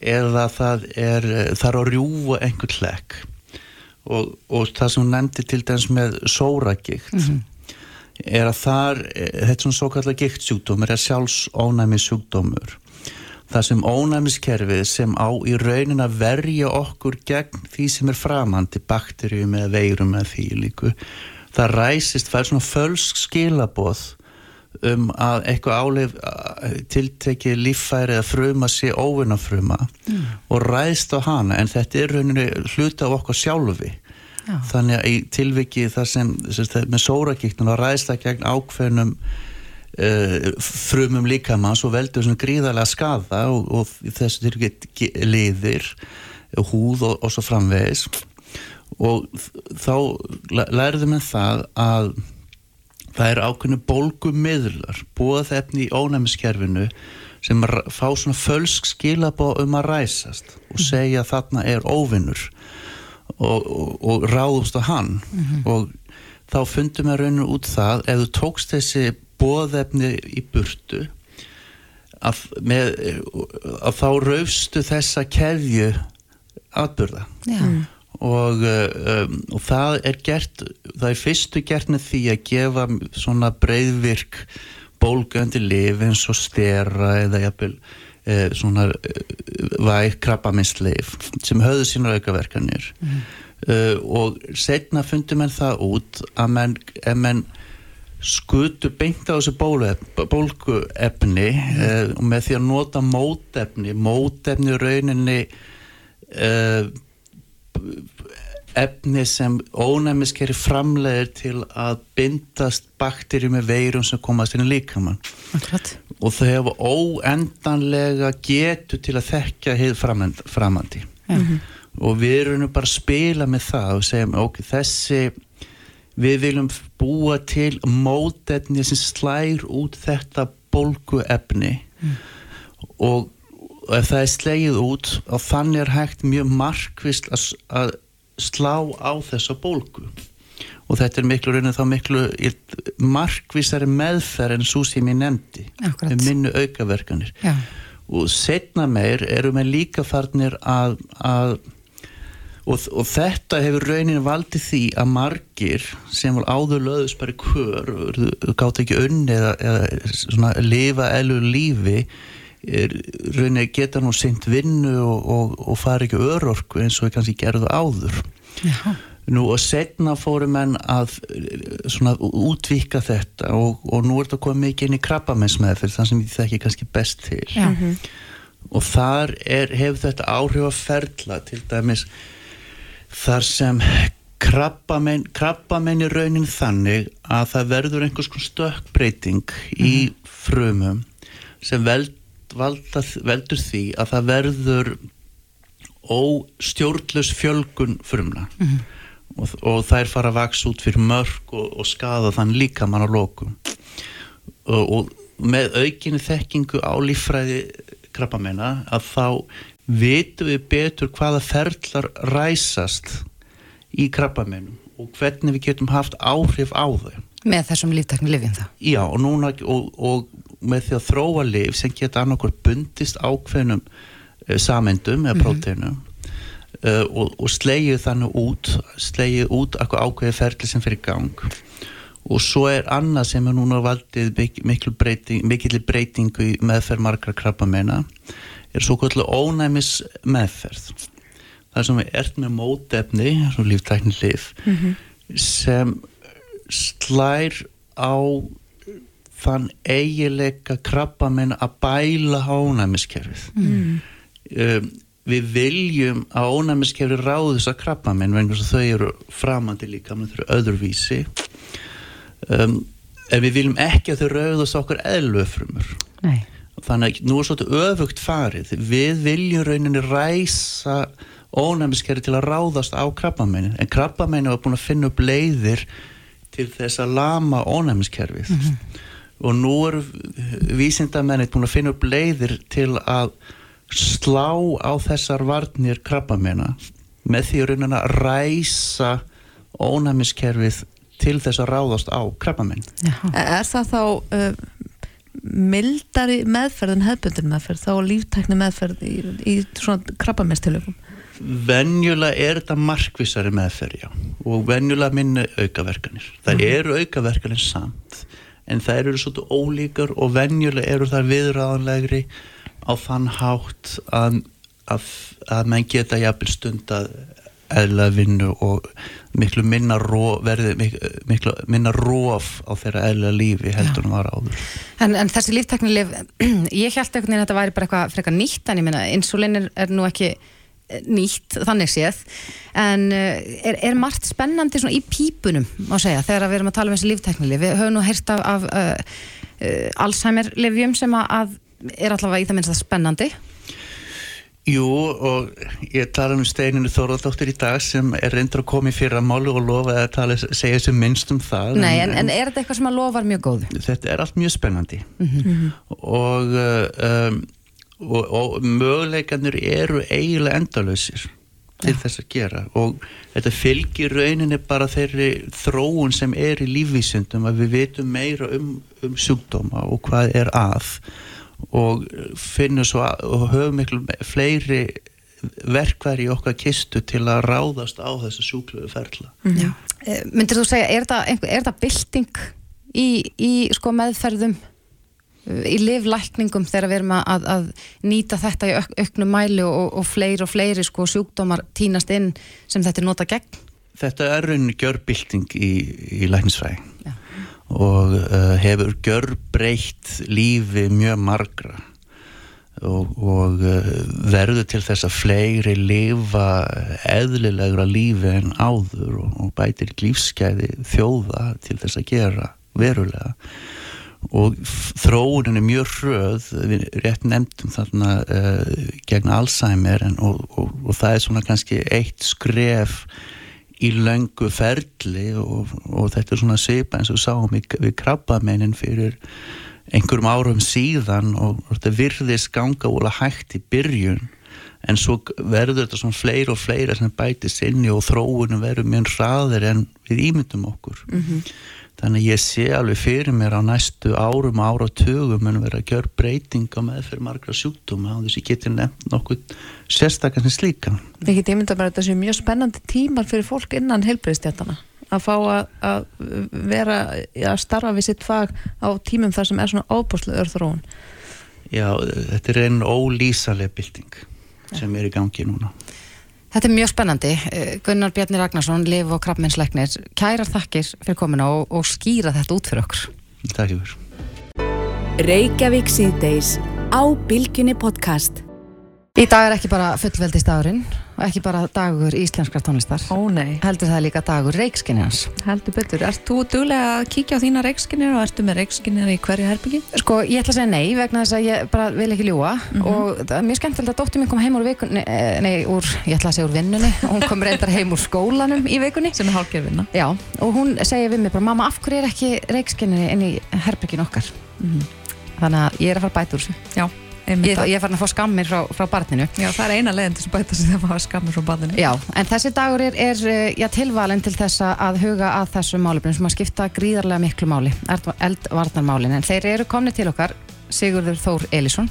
eða það er þar að rjúa einhver hlekk og, og það sem hún nefndi til dæmis með sóragikt mm -hmm. er að þar, eh, þetta svona svo kallar giktsjúkdómur, er sjálfsónæmi sjúkdómur það sem ónæmiskerfið sem á í raunin að verja okkur gegn því sem er framandi, bakterjum eða veirum eða því líku það ræsist, það er svona fölsk skilaboð um að eitthvað áleif tiltekið líffæri eða fruma sé óvinnafruma mm. og ræðst á hana en þetta er rauninni hluta á okkur sjálfi Já. þannig að í tilviki það sem, sem með sórakíknum að ræðst það gegn ákveðnum uh, frumum líkamann svo veldur svona gríðarlega skada og, og þessu tilviki liðir húð og, og svo framvegis og þá lærðum við það að það er ákveðinu bólgumiðlar búað efni í ónæmiskerfinu sem fá svona fölsk skilabó um að ræsast og mhm. segja að þarna er óvinnur og, og, og ráðumst á hann mm -hmm. og þá fundum við raun og út það ef þú tókst þessi bóðefni í burtu að, með, að þá raufstu þessa keðju atbyrða mm. Og, um, og það er gert það er fyrstu gert með því að gefa svona breyðvirk bólgöndi liv eins og stera eða jafnvel eh, svona eh, væg krabbaminsleif sem höfðu sína aukaverkanir mm. uh, og setna fundum en það út að menn, menn skutu beint á þessu bólguefni mm. uh, og með því að nota mótefni mótefni rauninni uh, efni sem ónæmiskeri framlegir til að bindast bakterjum með veirum sem komast inn í líkamann. Og þau hefa óendanlega getu til að þekka heið framandi. Mm -hmm. og við erum bara að spila með það og segjum ok, þessi við viljum búa til mótetni sem slær út þetta bólguefni. Mm. og ef það er slegið út og þannig er hægt mjög markvist að, að slá á þessa bólgu. Og þetta er miklu raunin þá miklu markvísari meðferð en svo sem ég nefndi um minnu aukaverkanir. Já. og setna meir erum við líka farnir að, að og, og þetta hefur raunin valdið því að margir sem áður löðus bara í kör gátt ekki unni eða, eða svona lifa elu lífi raunin geta nú seint vinnu og, og, og fara ekki örorku eins og kannski gerðu áður Já Nú og setna fórum enn að svona útvika þetta og, og nú er þetta komið mikið inn í krabbamensmeðferð þannig sem ég þekki kannski best til Já. Mhm. og þar er, hefur þetta áhrif að ferla til dæmis þar sem krabbamenn, krabbamenn er raunin þannig að það verður einhvers konar stökkbreyting mm. í mhm. frumum sem veld, valda, veldur því að það verður óstjórnlaus fjölgun frumna. Mm og, og þær fara að vaks út fyrir mörg og, og skada þann líka mann á lókum og, og með aukinni þekkingu á líffræði krabbamenna að þá vitum við betur hvaða ferlar ræsast í krabbamennum og hvernig við getum haft áhrif á þau. Með þessum líftakni lifin það já og núna og, og með því að þróa lif sem geta annarkur bundist ákveðnum uh, samendum eða próteinum mm -hmm uh, og, og slegið þannig út slegið út ákveði ferli sem fyrir gang. Og svo er annað sem er núna valdið mikil breyting, mikil breytingu í meðferð margra krabba meina er svo kvöldu ónæmis meðferð það sem er ert með mótefni svo líftækni lif mm -hmm. sem slær á þann eigileika krabba meina að bæla ónæmiskerfið. Mm. um, við viljum að ónæmiskefri ráðu þess að krabba minn vegna þau eru framandi líka með þau öðruvísi. Um, en við viljum ekki að þau ráðast okkur eðlufrumur þannig að nú er svolítið öfugt farið. Við viljum rauninni ræsa ónæmiskefri til að ráðast á krabba minn en krabba minn var búin að finna upp leiðir til þess að lama ónæmiskerfið. Mm -hmm. Og nú eru vísindamennir búin að finna upp leiðir til að slá á þessar varnir krabbamena með því raunin að ræsa ónæmiskerfið til þess að ráðast á krabbamenn. Er það þá uh, mildari meðferð en hefbundur meðferð þá líftækni meðferð í, í svona krabbamennstilöfum? venjulega er þetta markvissari meðferja og venjulega minni aukaverkanir. Það eru aukaverkanir samt en það eru svolítið ólíkar og venjulega eru það viðræðanlegri á þann hátt að, að, að menn geta jafnvel stund að eðla vinnu og miklu minna róf, verði miklu, miklu minna róf á þeirra eðla lífi heldur en var áður. En, en þessi lífteknilif, (clears throat) ég held veginn að þetta væri bara eitthvað frekar nýtt en ég minna, insulin er, er nú ekki nýtt, þannig séð. En eh, er, er margt spennandi svona í pípunum, má segja, þegar við erum að tala um þessi lífteknilif, við höfum nú heyrt af, af uh, uh, Alzheimer-livjum sem að, að er allavega í það minnst að spennandi. Jú og ég tala um Steininu Þorðardóttir í dag sem er reyndur að koma í fyrra málu og lofa að tala, segja sem minnst um það. Nei, en, en er þetta eitthvað sem að lofar mjög góð? Þetta er allt mjög spennandi. Og, um, og, og möguleikanir eru eiginlega endalösir til þess að gera og þetta fylgir rauninni bara þeirri þróun sem er í lífvísundum að við vitum meira um, um sjúkdóma og hvað er að og finnum svo að, og höfum miklu fleiri verkværi í okkar kistu til að ráðast á þessa sjúkluðu ferla. Já. Eh, Myndir þú segja, er er þetta bylting í, í sko meðferðum í livlækningum þegar við erum að, að, að nýta þetta í auk, auknum mæli og, og fleiri og fleiri sko sjúkdómar tínast inn sem þetta er nota gegn? Þetta er rauninni gjörbylting í, í læknisfræði Já. og uh, hefur gjörbreytt lífi mjög margra og, og uh, verður til þess að fleiri lifa eðlilegra lífi en áður og, og bætir lífskeiði þjóða til þess að gera verulega og þróunin er mjög hröð við rétt nefndum þarna uh, gegn Alzheimer en, og, og, og það er svona kannski eitt skref í löngu ferli og, og þetta er svona svipa eins og sáum við, við krabbamennin fyrir einhverjum árum síðan og, þetta virðist ganga óla hægt í byrjun. En svo verður þetta svona fleiri og fleiri sem bætist inni og þróunum verður mjög hraðir en við ímyndum okkur þannig að ég sé alveg fyrir mér á næstu árum og áratugum en vera að gera breytinga með fyrir margra sjúkdóma og þess að ég geti nefnt nokkuð sérstakar sem slíkan. Ég get ímynda bara að þetta séu mjög spennandi tímar fyrir fólk innan heilbreyðstjættana að fá að, að vera að starfa við sitt fag á tímum þar sem er svona ábúrslega örþróun Já, þetta er einn ólýsaleg bylting sem er í gangi núna Þetta er mjög spennandi. Eh, Gunnar Bjarni Ragnarsson, Liv og Krabbmennsleiknir, kærar þakkir fyrir komuna og, og skýra þetta út fyrir okkur. Takk fyrir Reykjavík síðdeis á Bilginni podcast. Í dag er ekki bara fullveldistagurinn og ekki bara dagur íslenskrar tónlistar. Ó nei, Heldur það líka dagur reikskinniðans. heldur betur Ert þú duglega að kíkja á þína reikskinir og ertu með reikskinir í hverju herbyggi? Sko, ég ætla að segja nei vegna þess að ég bara vil ekki ljúa og það er mjög skemmtilegt að dóttir mín kom heim úr vikunni, eh, nei, úr, ég ætla að segja úr vinnunni og hún kom reyndar heim úr skólanum í vikunni. sem er hálfgerfinna Já, og hún segir við mig bara, mamma, af hverju er ekki reikskinni inn í herbyggin okkar? Þannig að ég er að fara bæta úr þessu. Já, Ég, ég farin að fá skammir frá, frá barninu. Já, það er eina leiðin til að bæta sig þegar maður skammur frá badinu Já, en þessi dagur er, er eh, já, tilvalin til þess að huga að þessum málefnum sem að skipta gríðarlega miklu máli, eld- eldvarnarmálin, en þeir eru komni til okkar, Sigurður Þór Elísson,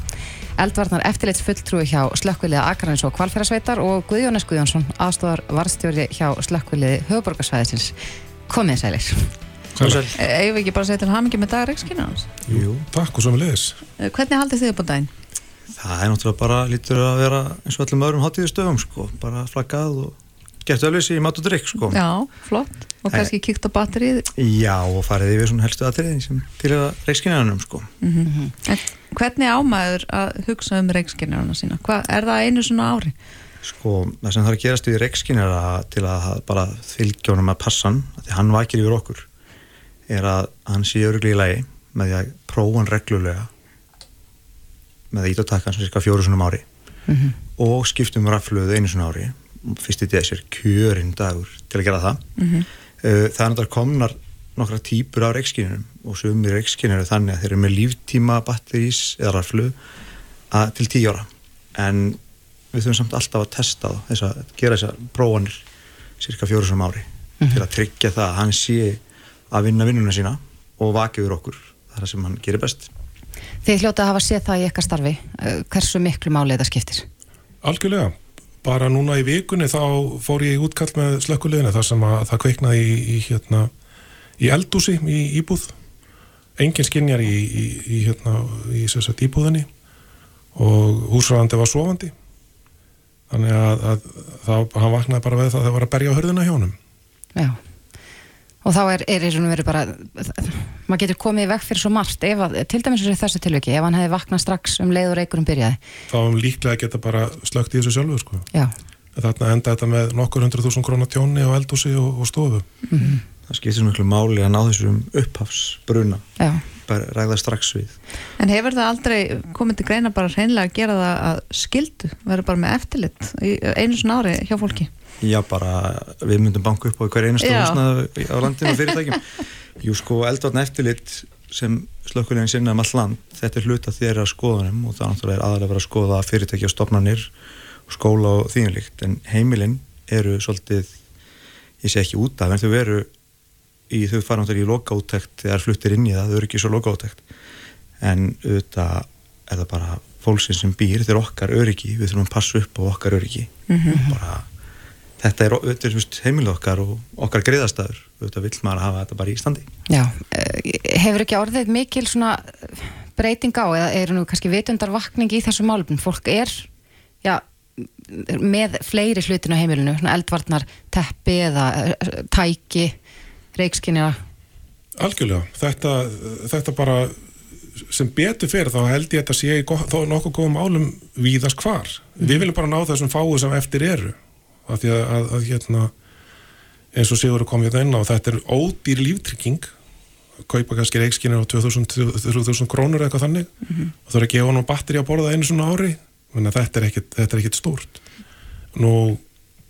eldvarnar eftirleits fulltrúi hjá slökkviliða Akarins og Kvalfjörðsveitar og Guðjónas Guðjónsson, aðstofar varstjóri hjá slökkviliði höfuborgarsvæðisins. Komið sælir. Sæl. Eigum við ekki bara að segja til hamingi með dag reikskinir hans? Jú, takk og sömulegis. Hvernig haldið þið upp á daginn? Það er náttúrulega bara lítur að vera eins og öllum öðrum hátíðustöfum sko, bara flaggað og gett öllvísi í mat og drikk sko. Já, flott Og kannski kíkt á batterið Já, og farið yfir svona helstu aðtriðin sem til að reikskinniðanum sko. en Hvernig ámaður að hugsa um reikskinir sína? Hvað, er það einu svona ári? Sko, það sem þarf að gerast við reikskinniðara til að bara fylgja honum að passan, því hann vakir yfir okkur, er að hann sé öruglega í lagi með því að prófa hann reglulega með að og taka hann cirka fjóru svona ári. Og skiptum rafluðu einu svona ári. Fyrst í þessi er kjörinn dagur til að gera það. Mhm. uh, það er náttúrulega komnar nokkra típur af reikskinunum og sumir reikskinur eru þannig að þeir eru með líftíma batterís eða raflu að, til tíu ára. En við þurfum samt alltaf að testa það þess að gera þessar prófanir cirka fjóru svona ári til að tryggja það að hann sé að vinna vinnuna sína og vaki yfir okkur. Það er það sem hann gerir best Þið hljótið að hafa séð það í ykkar starfi, eh, hversu miklu máli þetta skiptir? Algjörlega, bara núna í vikunni þá fór ég í útkall með slökkulegina þar sem að það kveiknaði í, í, hérna, í eldúsi í íbúð. Engin skinjar í, í, í hérna, í sem sagt, íbúðinni og húsræðandi var sofandi. Þannig að, að þá, hann vaknaði bara við það að það var að berja á hörðina hjá honum. Já. Og þá er, er í raun og veru bara, maður getur komið í veg fyrir svo margt, ef að, til dæmis í þessu tilviki, ef hann hefði vaknað strax um leið og reikurum byrjaði. þá um líklega geta bara slögt í þessu sjálfu sko. Þarna enda þetta með nokkur hundru þúsund krónar tjóni á eldúsi og, og stofu það skiptir svo miklu máli að ná þessum upphafsbruna Já. Bara ræða strax við En hefur það aldrei komið til greina bara hreinlega að gera það að skildu, vera bara með eftirlit einu svona ári hjá fólki? Já, bara við myndum banka upp á hver einastu Já. húsnaðu á landinu og fyrirtækjum. (laughs) Jú, sko, eldvarn eftirlit sem slökkulegin sinna um all land, þetta er hluta þeirra skoðunum og það náttúrulega er aðalega verið að skoða stopnarnir og skóla og þínulíkt, en heimilinn eru svolítið, ég sé ekki út af, en þau veru í, þau fara náttúrulega í lokaúttekt þegar fluttir inn í það, þau eru ekki svo lokaúttekt en auðvitað er það bara fólksinn sem býr, er okkar öryggi, við þurfum að passa upp á okkar öryggi bara þetta er, þetta er veist, heimilið okkar og okkar greiðastæður, auðvitað vill maður hafa þetta bara í standi. Já, eh, hefur ekki orðið mikil svona breyting á eða er nú kannski vitundarvakning í þessu málum? Fólk er, já, með fleiri hlutin á heimilinu, svona eldvarnar teppi eða eh, tæki, reikskinja. Algjörlega, þetta, þetta bara sem betur fyrir þá held ég að þetta sé í go- þó nokkuð góðum álum víðast hvar. Við viljum bara ná þessum fáu sem eftir eru. Af því að, að, að hérna eins og Sigur er komið þetta inn á þetta er ódýr líftrygging. Kaupa kannski reikskinir á 2000-3000 krónur eða eitthvað þannig. Og það er að gefa hann batteri að borða einu svona ári. Þannig að þetta er ekkit, þetta er ekkit stórt. Nú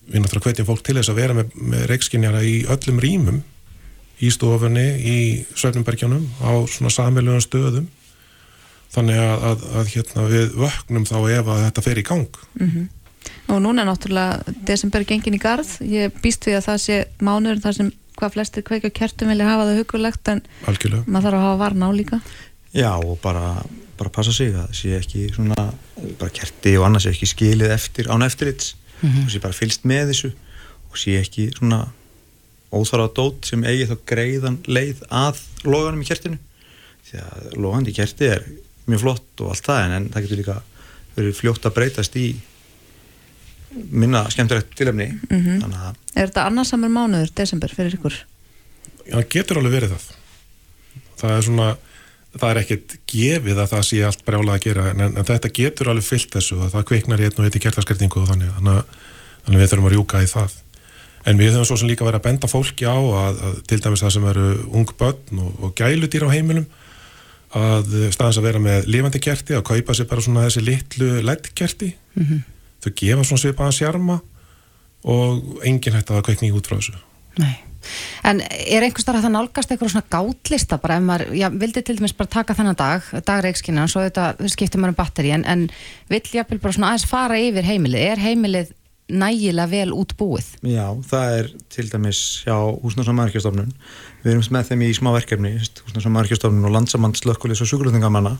við náttúrulega hvetjum fólk til þess að vera með, með reikskinjara í öllum rýmum í stofunni, í Svefnumbergjónum á svona samveilugum stöðum. Þannig að, að, að hérna, við vöknum þá ef að þetta fer í gang. Og núna er náttúrulega desember gengin í garð, ég býst við að það sé mánuður þar sem hvað flestir kveikja kertum vilja hafa það hugulegt en algjörlega. maður þarf að hafa varna á líka. Já, og bara, bara passa sig að það sé ekki svona, bara kerti og annars sé ekki skilið eftir, án eftirlits. Og sé bara fylst með þessu og sé ekki svona óþára dót sem eigi þá greiðan leið að loganum í kertinu því að logandi í kerti er mjög flott og allt það en, en það getur líka verið fljótt að breytast í minna skemmtilegt tilefni Mhm. þannig að Er þetta annarsamur mánuður, desember, fyrir ykkur? Já, það getur alveg verið það það er svona það er ekkert gefið að það sé allt brjálað að gera en, en þetta getur alveg fyllt þessu að það kveiknar í einn og einn í kertaskertingu og þannig þannig þannig við þurfum að rjúka í það en við höfum svo sem líka verið að benda fólki á að, að til dæmis það sem eru ung börn og, og gæludýr á heimilum að staðins að vera með lifandi kerti að kaupa sér bara svona þessi litlu leddkerti þau gefa svona svipaðan sjarma og enginn hægt að það kveikni út frá þessu. Nei. En er einhvers þar að það nálgast eitthvað svona gátlista bara ef maður, já, vildi til dæmis bara taka þennan dag, dag reikskina, svo þetta skiptir maður um batteri, en, en vill jafnvel bara svona aðeins fara yfir heimilið, er heimilið nægilega vel útbúið? Já, það er til dæmis hjá Húsnars- og maðurkjastofnun við erum með þeim í smá verkefni Húsnars- og landsamand slökkulis og sjúkurlutningamanna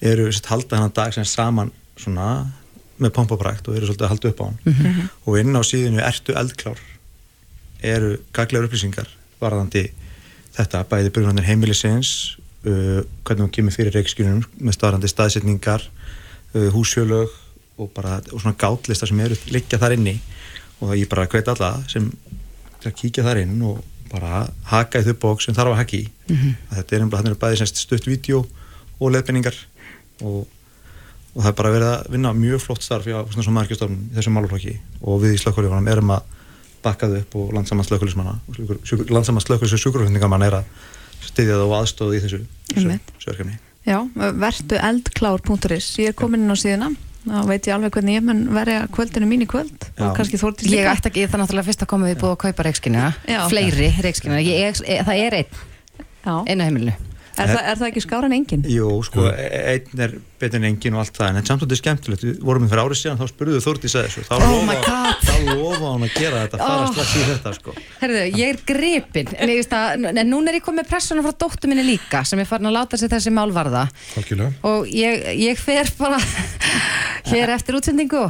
eru sett, halda þennan dag sem saman svona með pompaprækt og eru svolítið að halda upp á hann. Og inn á síðinu ertu eldklár? eru gaglegar upplýsingar varðandi þetta bæði byrjunarnir heimilisins uh, hvernig hún kemur fyrir reikskjunum með staðrandi staðsetningar uh, húsjölög og bara og svona gátlista sem eru liggja þar inni. Og ég bara hveit alla sem að kíkja þar inn og bara haka í þau bók sem þarf að haka í. Að þetta er einhverja, hann er bæði semst stutt vídeo og leðbenningar og, og það er bara verið að vinna mjög flott starf hjá svona margistofnum í þessum máluflokki og við í slökkulífanum erum að bakka þau upp og landsamann slökkulismanna landsamann slökkulis og sjúkurflutningamann er að styðja það og aðstóða í þessu verkefni Já, vertu eldklár.is ég er komin inn á síðuna þá veit ég alveg hvernig ég mun verja kvöldinu mín í kvöld. Já. og kannski þórtís Ég líka. ætti ekki, það er náttúrulega fyrst að koma við búið að kaupa reikskina, Já. fleiri reikskina, ég, ég, það er einn, á heimilinu. Er, það, er það ekki skára en engin? Jú, sko, e- einn er betur en engin og allt það, en þetta er skemmtilegt við vorum við fyrir árið síðan, þá spurðuðu Þórdís að þessu þá Oh lofa- hann að gera þetta, fara Oh. strax í þetta sko. Herðu, ég er gripin, en, ég veist að, en núna er ég komið með pressuna frá dóttu minni líka, sem er farin að láta sér þessi mál varða Algjörlega. og ég, ég fer bara (laughs) hér eftir útsendingu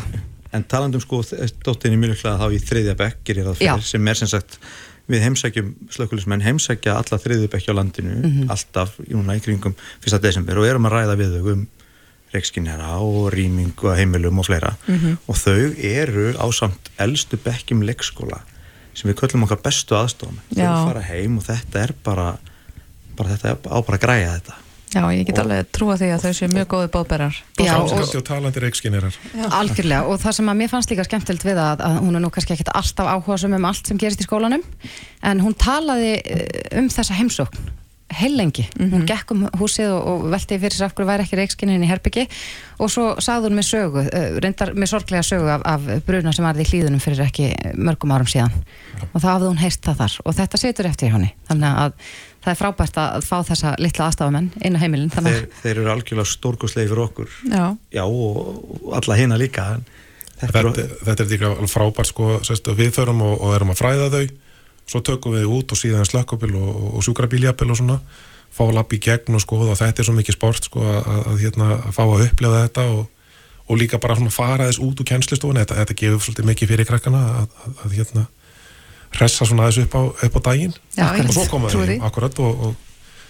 en talandum sko dóttinni mjög líklega þá í þriðja bekk sem er sem sagt við heimsækjum slökkulismenn heimsækja alla þriðju bekki á landinu Mhm. alltaf núna í kringum 1. desember og erum að ræða við þau um reikskinjara og rýmingu að heimilum og fleira Mhm. og þau eru á samt elstu bekkjum leikskóla sem við köllum okkar bestu aðstofum þau fara heim og þetta er bara, bara þetta er á bara að græja þetta Já, ég get alveg trúa því að þau séu mjög góði bóðberar Já, og talandi reikskinnirar Algjörlega og það sem að mér fannst líka skemmtilt við að, að hún er nú kannski ekkert alltaf áhuga um allt sem gerist í skólanum en hún talaði eh, um þessa heimsókn heilengi, hún gekk um húsið og, og velti fyrir sér af hverju væri ekki reikskinnin í herbyggi og svo sagði hún með sögu eh, reyndar með sorglega sögu af, af bruna sem varði í hlýðunum fyrir ekki mörgum árum síðan. Og þá hafði hún heyrst það þar og þetta situr eftir henni. Þannig að það er frábært að fá þessa litla aðstafamenn inn á heimilin þeir, þeir eru algjörlega stórkostlegi fyrir okkur. Já, já og, alla hina líka þetta þetta, er, þetta er líka frábært sko, sérst, við förum og, og erum að fræða þau. Svo tökum við út og síðan slökkubíl og, og sjúkrabíljapil og svona. Fá að lappa í gegn og skoða og þetta er svo mikið sport sko, að, að, að, hérna, að fá að upplefa þetta og, og líka bara svona fara þess út úr kennslistofun þetta, þetta gefur svolítið mikið fyrir krakkana að, að, að hérna hressa svona þess upp á, upp á daginn. Já, og svo koma því. akkurat og, og,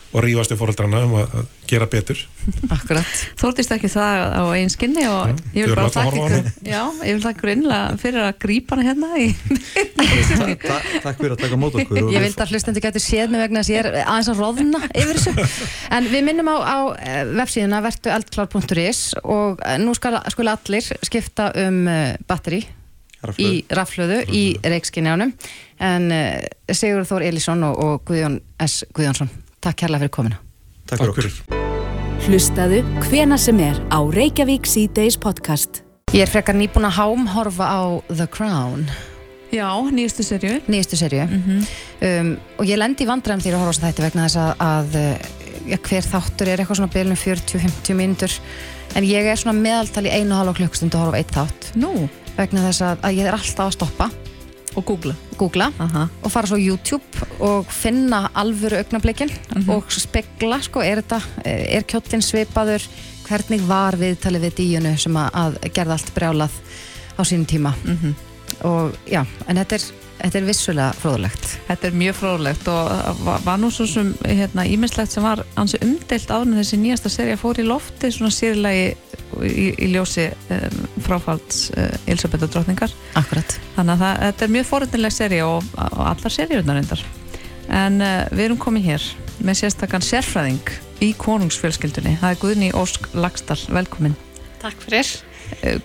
og rífast við fóreldrana um að, að gera betur. (laughs) Akkurat. Þóttist ekki það á einn skinni og Já, ég vil bara þakka ykkur Já, ég vil þakka ykkur innlega fyrir að grípa hana hérna í (laughs) ta, ta, takk fyrir að taka mót okkur Ég vildi að hlustendi gæti séð mig vegna þess að ég er aðeins að roðna yfir þessu. (laughs) En við minnum á, á eh, vefsíðuna vertueldklár.is og eh, nú skal, skal allir skipta um uh, batteri Rafhlöðu. í raflöðu í reikskinjánum en uh, Sigur Þór Elísson og, og Guðjón S. Guðjónsson Takk kærlega fyrir komina takk fyrir okkur. Hlustaðu hvena sem er á Reykjavík C-Days podcast. Ég er frekar nýbúin að hámhorfa á The Crown. Já, nýjastu serju nýjastu serju um, og ég lendi í vandræðum því að horfa á þætti vegna þess að, að eh, ja, hver þáttur er eitthvað svona bylunum 40-50 mínútur. En ég er svona meðaltal í einu og halva klukkstund að horfa á eitt þátt. Nú, vegna þess að, að ég er alltaf að stoppa. Og googla. Googla. Og fara svo YouTube og finna alvöru augnablikin og spegla, sko, er þetta er kjóttin svipaður? Hvernig var viðtalið við díunu sem að, að gerða allt brjálað á sínum tíma? Og já, en þetta er, þetta er vissulega fróðulegt Þetta er mjög fróðlegt og var, nú svo sem hérna, ímislegt sem var ansi umdelt áður en þessi nýjasta serja fór í lofti svona sérlegi í, í ljósi um, fráfalds uh, Elisabetta drottningar Akkurat. Þannig að það, þetta er mjög forundileg serja og, og allar serjurnar reyndar. En uh, við erum komin hér með sérstakann sérfræðing í konungsfjölskyldunni. Það er Guðni Ósk Lagstall, velkomin. Takk fyrir. Eh,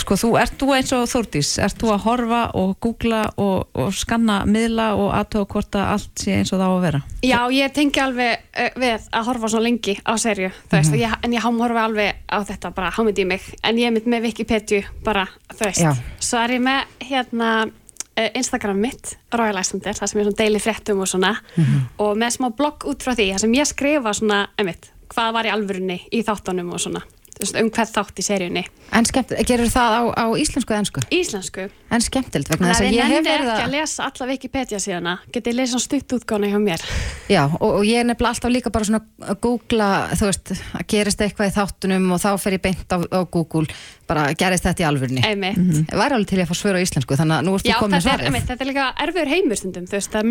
sko þú, ert þú eins og Þórdís? Ert þú að horfa og googla og, og skanna miðla og aðtöða hvort að allt sé eins og það á að vera? Já, ég tengi alveg uh, við að horfa svo lengi á serju, þú veist, ég, en ég hámhorfa alveg á þetta bara hámyndi í mig, en ég er mitt með Wikipedia bara, þú veist. Já. Svo er ég með hérna uh, Instagram mitt, Royal Icelandair, það sem ég deili fréttum og svona, og með smá blogg út frá því, það sem ég skrifa svona, einmitt, hvað var í alvörunni í þáttunum og svona, um hvern þátt í seríunni. En skemmt, gerur það á, á íslensku eða ennsku? Íslensku. En skemmtild vegna þess að að ég ég hef verið ekki að að lesa alla Wikipedia síðana, getið ég lesa stutt útgána hjá mér. Já, og, og ég er nefnilega alltaf líka bara svona að googla, þú veist, að gerist eitthvað í þáttunum og þá fer ég beint á, á Google, bara gerist þetta í alvörni. Einmitt. Ég væri alveg til í að fá svör á íslensku, þannig að nú ertu Já, komin er, svarið. einmitt, þetta er líka erfiður heimur stundum, þú veist, það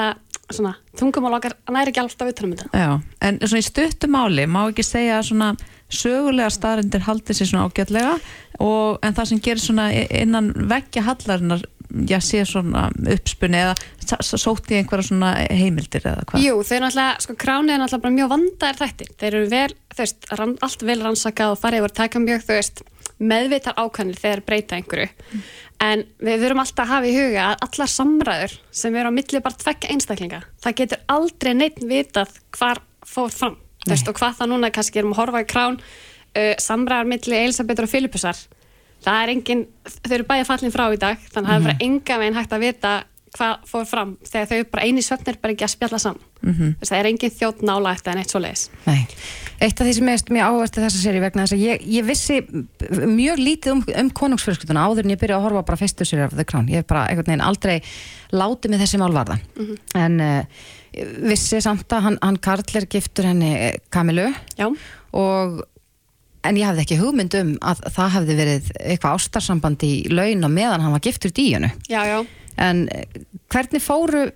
er svona, tungumál okkar næri ekki alltaf utanum þetta. Já, en svona í stuttu máli má ekki segja að svona sögulega staðrindir haldi sér svona ágætlega og, en það sem gerir svona innan veggja hallarinnar já, sé svona uppspunni eða s- s- sótt í einhverja svona heimildir eða hvað Jú, eru náttúrulega, sko, kránið er náttúrulega mjög vandaðir þættir, þeir eru vel, þú veist, allt vel rannsakað og farið að taka mjög, þú veist, meðvitar ákvæmlir þegar breyta einhverju, en við þurfum alltaf að hafa í huga að allar samræður sem eru á milli bara tvekja einstaklinga, það getur aldrei neitt vitað hvar fór fram, þú veist, og hvað það núna kannski erum að horfa í krán, uh, samræðar milli Elisabethur og Filipusar, það er engin, þau eru bæði fallin frá í dag, þannig að það er bara enga veginn hægt að vita hvað fór fram, þegar þau bara eini svefnir bara ekki að spjalla saman. Mhm. Þess, það er engin þjótt nála eftir en eitt svo leiðis. Nei. Eitt af því sem er mjög áhverst í þessa séri vegna þess að ég, ég vissi mjög lítið um, um konungsfjölskylduna áður en ég byrjaði að horfa bara fyrstu séri af The Crown. Ég hef bara einhvern veginn aldrei látið með þessi mál varða. En uh, vissi samt að hann, hann Karl er giftur henni Kamilu Já. og en ég hafði ekki hugmynd um að það hefði verið eitthvað ástarsamband í laun og meðan hann var giftur díunu Já, já. En eh, hvernig fóru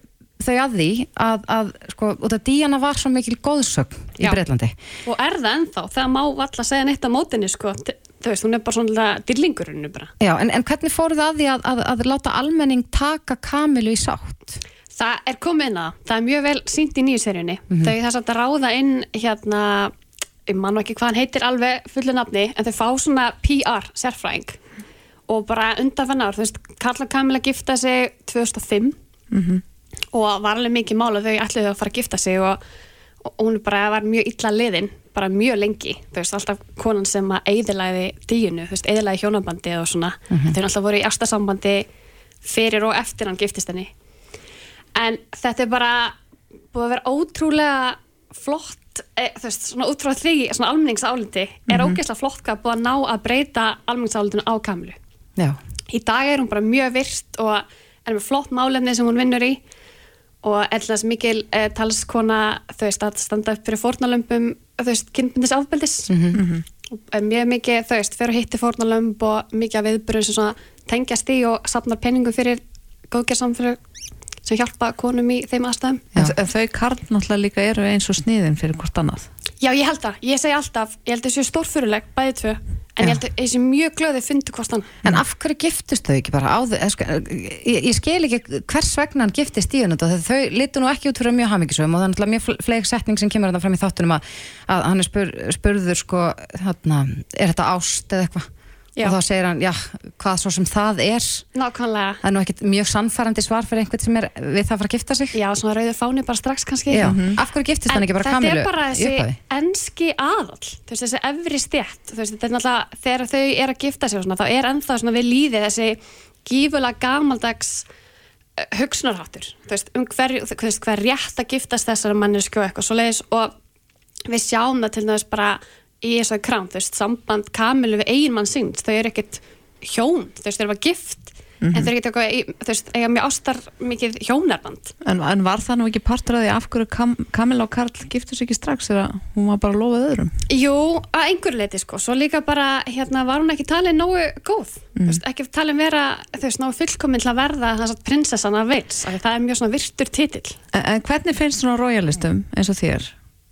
þau að því að, að sko, út af díjana var svo mikil góðsögn í. Breitlandi Og er það ennþá, það má valla segja neitt á mótinni, sko. Þú veist, hún er bara svona dillingurinn. Já, en, en hvernig fóru þau að því að, að, að láta almenning taka Kamilu í sátt? Það er komið inn að, það er mjög vel sínt í nýju seríunni. Þau þess að ráða inn hérna, ég man nú ekki hvað hann heitir alveg fullu nafni, en þau fá svona PR sérfræðing og bara undanfann ár, þú veist, Karla Kamila gifta sig 2005 og var alveg mikið mál að þau ætluðu að fara að gifta sig og, og hún bara var mjög illa liðin bara mjög lengi, þú veist, alltaf konan sem að eiðilæði díunu, þú veist, eiðilæði hjónabandi og svona, þau er alltaf voru í ástasambandi fyrir og eftir hann giftist henni. En þetta er bara búið að vera ótrúlega flott e, þú veist, svona út frá því svona almenningsálindi, er Mhm. ógeðslega flott hvað búið að ná að breyta almenningsálindinu á Kamilu Já, í dag er hún bara mjög virt og er með flott málefni sem hún vinnur í og ellast mikil eh, talskona þau að standa upp fyrir fórnalömpum þau veist kynbundis afbeldis og er mjög mikið þau veist fyrir að hitti fórnalömp og mikið af viðbyrjum sem svona tengjast í og safnar penningu fyrir góðgerðsamfyrir sem hjálpa konum í þeim aðstæðum. En, en þau karl náttúrulega líka eru eins og sniðin fyrir hvort annað. Já, ég held það, ég segi alltaf ég held þessu stórfyrirleg, bæði tvö en ég held þessu mjög glöði fundu hvort hann en af hverju giftust þau ekki bara á þau? Sko, ég, ég skil ekki hvers vegna hann giftist díunu þetta, þau litu nú ekki út fyrir mjög hamingisum og það er náttúrulega mjög fleik setning sem kemur fram í þáttunum að, að hann er spur, spurður sko, þarna, er þetta ást eða eitthvað? Já. Og þá segir hann, já, hvað svo sem það er. Nákvæmlega. Það er nú ekkit mjög sannfærandi svar fyrir einhvern sem er við það að fara að gifta sig. Já, svona rauður fáni bara strax kannski. Já. Af hverju giftist hann ekki bara Kamilu Þetta er bara þessi enski aðall veist, þessi efri stjætt þetta er náttúrulega, þegar þau er að gifta sig svona, þá er ennþá svona við líði þessi gífulega gamaldags uh, hugsunarháttur. Um hver, hver rétt að giftast þessari mannesku og eitthvað svo og við sjáum það til dæmis bara í þessari krám, þú veist, samband Kamilu við eiginmann síns, þau eru ekkert hjón, þú veist, þau eru bara gift en þau eru ekkert eitthvað, þú veist, eiga mjög ástar mikið hjónarband En, en var það nú ekki partur af því af hverju Kam, Kamila og Karl giftu sig ekki strax þegar hún var bara lofað öðrum? Jú, að einhverju leiti sko, svo líka bara hérna var hún ekki talin nógu góð mm. veist, ekki talin vera, þú veist, nógu fullkomin til að verða þess að prinsessan af Wales af því það er mjög svona virtur titill En, en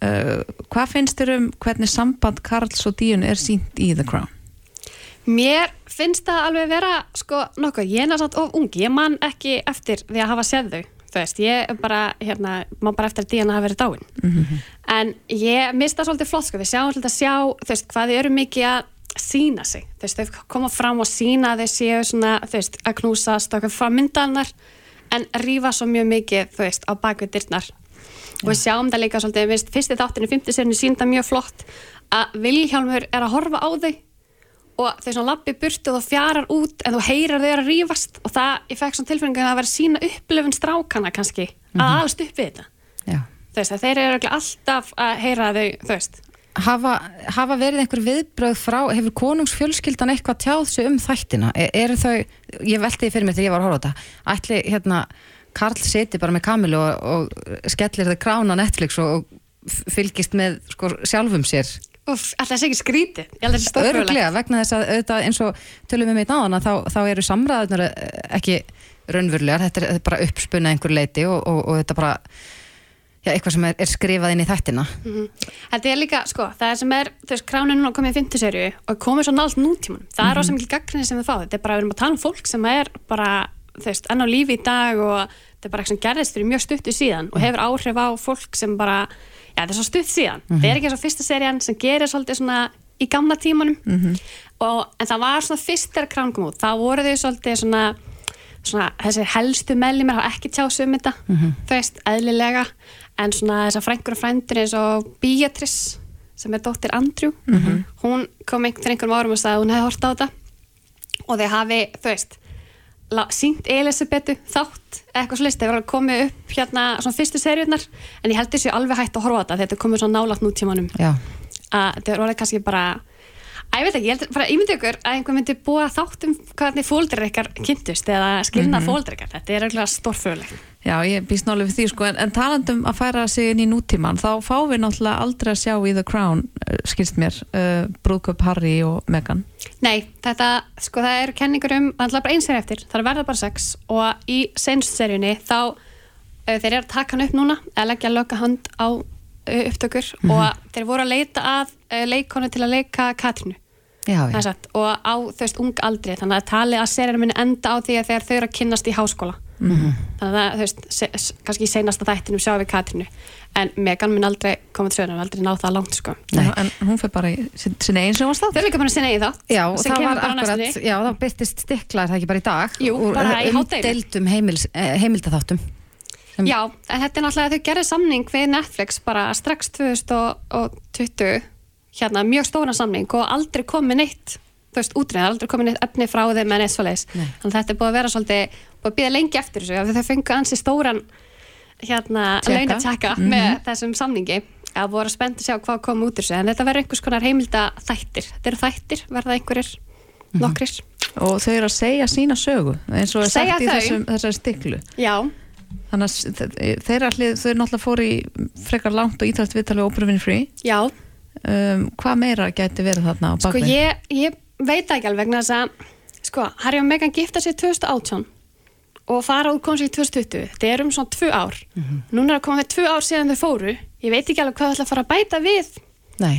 Uh, hvað finnst þér um hvernig samband Karls og Díun er sínt í The Crown? Mér finnst það alveg vera sko nokkuð, ég er náttúrulega of ung. Ég man ekki eftir því að hafa séð þau þú veist, ég er bara, hérna man bara eftir að Díana hafa verið dáin. En ég mista svolítið flott sko. Við sjáum svolítið að sjá, þú veist, hvað þau eru mikið að sína sig, þú veist, þau koma fram og sína þau séu svona, þú veist, að knúsast eitthvað frá myndanar en rífa svo mjög mikið, þú veist, á bakvið dyrnar og við sjáum það líka svolítið, við veist, fyrsti þáttinu, fymti sérinu sínda mjög flott að Vilhjálmur er að horfa á þau. Og þau svona lappi burtu og þú fjarar út en þú heyrar þau að rífast. Og það, ég fekk svona tilfinningu að væri sína upplifun strákana kannski, að alast upp við þetta. Já. þú veist, þeir eru alltaf að heyra þau, þú veist. Hafa, hafa verið einhver viðbröð frá, hefur konungsfjölskyldan eitthvað tjáð sig um þættina? Er, eru þau, ég velti því fyrir mig þegar ég var að horfa á þetta, ætli hérna Karl seti bara með Kamilu og, og skellir þau krána Netflix og, og fylgist með sko, sjálfum sér. Úf, alltaf þessi ekki stórfjörlega öruglega vegna þess að auðvitað eins og tölum við meitt náðan að þá, þá eru samræðunar ekki raunverulegar, þetta er, þetta er bara uppspunna einhver leiti og, og, og þetta bara já, eitthvað sem er, er skrifað inn í þættina. Þetta er líka, sko, það sem er, þú veist, kránin núna komið í fymtu serju og komið svo nált nútímanum. Það er rosa mikil gaggrinni sem við fáum. Þetta er bara, við erum að tala um fólk sem er bara, veist, enn á lífi í dag og þetta er bara eitthvað sem gerðist fyrir mjög stuttu síðan og hefur áhrif á fólk sem bara, já, þetta er svo stutt síðan. Það er ekki eins og fyrsta serían sem gerir svolítið svona í gamla tímanum. Og, en það var svona fyrst þegar krán kom út, þá voru þau svolítið svona svona þessi helstu meðlimir hafa ekki tjáð sig um þetta, þú veist, eðlilega. En svona þessar frængur og frændur eins og Beatrice sem er dóttir Andrew hún kom einhvern árum og sagði að hún hefði hort á þetta. Og þau hafi, þú veist sýnt Elisabetu þátt eitthvað svo list, þeir voru að komið upp hérna svona fyrstu seriurnar, en ég held þessi alveg hægt að horfa þetta, þetta er komið svona nálægt nútímanum. Já, að þetta voru kannski bara að ég veit ekki, ég held bara ímyndi ykkur að einhver myndi búa þátt um hvernig fóldrar ykkar kynntust eða skilnað mm -hmm. fóldrar ykkar, þetta er auðvitað stórföðulegt Já, ég býst nálega við því sko, en, en talandum að færa sig inn í nútíman, þá fáum við náttúrulega aldrei að sjá í The Crown, uh, skilst mér, uh, brúðköp Harry og Meghan. Nei, þetta, sko það eru kenningur um, er bara eins sér eftir, það er verða bara sex og í senst seríunni þá uh, þeir eru að taka hann upp núna, að leggja löka hand á uh, upptökur og þeir voru að leita að leikonu til að leika Katrínu. Já, já. satt, og á veist ung aldri þannig að talið að seríunum muni enda á því að þegar þau eru að kynnast í háskóla þannig að þú veist, se, kannski í seinasta þættinum sjáum við Katrínu en Megan mun aldrei koma til söguna, aldrei ná það langt sko. En, en hún fyrir bara í sin, sinni eins og Þau eru líka bara sinna í það Já, sem það var akkurat, já, það byrtist stikla, er það ekki bara í dag? Jú, Úr bara í hádeginu. Umdeildum heimils, eh. Sem- Já, en þetta er náttúrulega að þau gerði samning við Netflix bara strax 2020 hérna mjög stóra samning og aldrei komið neitt þú veist, útrið, aldrei komið neitt efni frá þeim en eitt svoleiðis. Þannig að þetta er búið að vera svolítið, búið að býða lengi eftir þessu af því þau fengu ansi stóran hérna Tékka. launatjekka með þessum samningi að voru að spennt að sjá hvað kom út þessu en þetta verður einhvers konar heimilda þættir þetta eru þættir, verða einhverjir nokkrir. og þau eru að segja sína sögu, eins og er Segja sagt í þau? þessum, þessari stiklu. Já, Þannig að s- þe- þeirra hlið, þau náttúrulega fóru í frekar langt og ítrætt viðtalið Oprah Winfrey. já, Um, hvað meira gæti verið þarna á Sko bakvið? ég, ég veit ekki alveg vegna þess að sko, Harry og Meghan gifta sér 2018 og fara út kom sér í 2020 þetta er um svona tvö ár. Núna er að koma þeir tvö ár síðan þau fóru. Ég veit ekki alveg hvað það ætla að fara að bæta við. Nei.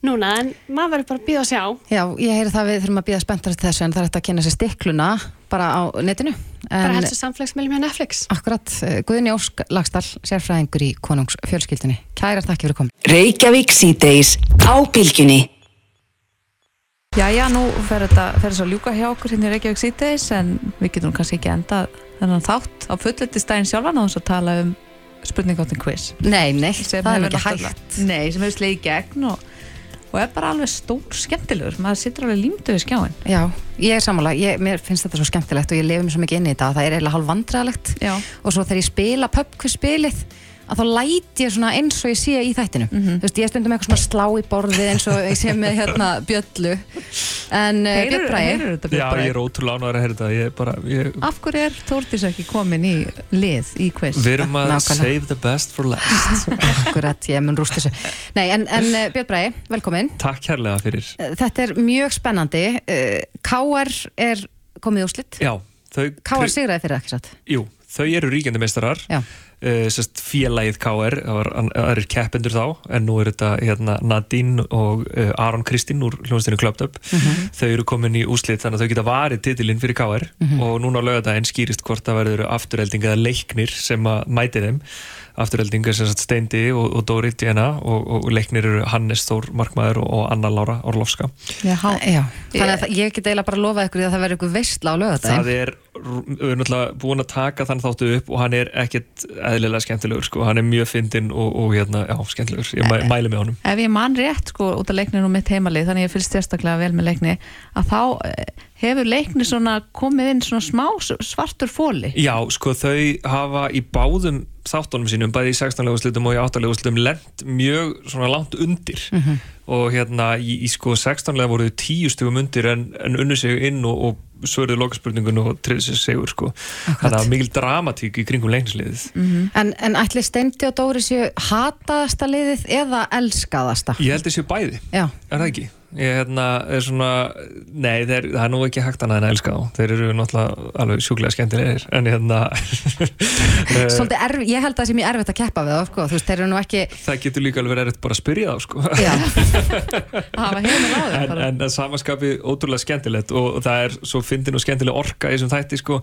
núna en maður verður bara að býða að sjá. Já, ég heyri það við þurfum að býða spenntar eftir þessu en það er hægt að kynna sér stikluna bara á netinu. bara En helstu samfélagsmiðlum hjá Netflix. Akkurat, Guðni Ósk Lagstall, sérfræðingur í konungsfjölskyldunni. Kærar þakki fyrir komin. Reykjavík síðdeis á bylgjunni. Jæja, nú fer þetta að ljúka hjá okkur hérna í Reykjavík síðdeis en við getum kannski ekki enda þennan þátt á fullöldistæðin sjálfan á þess að tala um spurningáttin quiz. Nei, nei, sem það er ekki hægt. Nei, sem hefur slegið í gegn og, og er bara alveg stór skemmtilegur. Maður sittur alveg límdu við skjáin Já, ég er ég, mér finnst þetta svo skemmtilegt og ég lefi mér svo mikið inn í þetta að það er eiginlega Já, og svo þegar ég spila pubquiz spilið að þá læt ég svona eins og ég sé í þættinu. Mhm. þú veist, ég stundum eitthvað svona slá í borðið eins og ég sé með hérna bjöllu. En heyrur, Björn Bræði heyrur þetta Já, ég er ótrúlega ánægður að heyra þetta. Ég bara, ég, Af hverju er Þórdís ekki komin í lið í quiz? Við erum að Nákvæmlega. save the best for last. Akkurat, ég mun rúst þessu. Nei, en, en uh, Björn Bræði, velkomin. Takk kærlega fyrir. Uh, Þetta er mjög spennandi. KR er komið úrslit. Já, þau KR sigraði fyrir ekki satt Jú, þau eru ríkjandi meistarar. Já. Uh, sest, félagið KR það var aðrir keppendur þá en nú er þetta hérna, Nadine og uh, Aron Kristín úr hljónstinu Clubbed Up þau eru komin í úslit þannig að þau geta varið titilinn fyrir KR og núna á lögadaginn skýrist hvort það verður afturhelding eða leiknir sem að mæti þeim. Afturhelding er sem sagt Steindi og, og Dóri Diana og, og leiknir eru Hannes Þór Markmaður og, og Anna Lára Orlovska. Já, Já, þannig að það- ég get eiginlega bara að lofa ykkur að það verður ykkur veistla á lögadaginn Það er, við erum náttúrulega búin að taka þann þáttu upp og hann er ekkert eðlilega skemmtilegur sko, hann er mjög fyndinn og, og hérna, já, skemmtilegur, ég mæ, mæli með honum. Ef ég man rétt sko út af leikninu og mitt heimalið þannig ég fylgst sérstaklega vel með leikni að þá eh, hefur leikni svona komið inn svona smá svartur fóli Já, sko, þau hafa í báðum þáttunum sínum, bæði í 16 leguslutum og í 8 leguslutum lent mjög svona langt undir. Og hérna í, í sko 16 lega voru þau 10 stugum undir en, en unnu sig inn og, og svörðu lokaspurningun og triði sig segur sko. Þannig að mikil dramatík í kringum leiknisliðið. En, en ætli Steindi og Dóri séu hataðasta liðið eða elskaðasta? Ég held þessu bæði. Já, Er það ekki? Ég hérna, er svona, nei, þeir, það er nú ekki hægt annað en að elska þá. Þeir eru náttúrulega alveg sjúklega skemmtilegir, en hérna, (laughs) eh, svolítið erf, ég held að það sé mjög erfitt að keppa við þá, sko. þú veist, þeir eru nú ekki það getur líka alveg erfitt bara að spyrja þá, sko. Já, (laughs) að hafa heimil á þeim En, en að samaskapi ótrúlega skemmtilegt og það er svo fyndin og skemmtileg orka í þessum þætti, sko,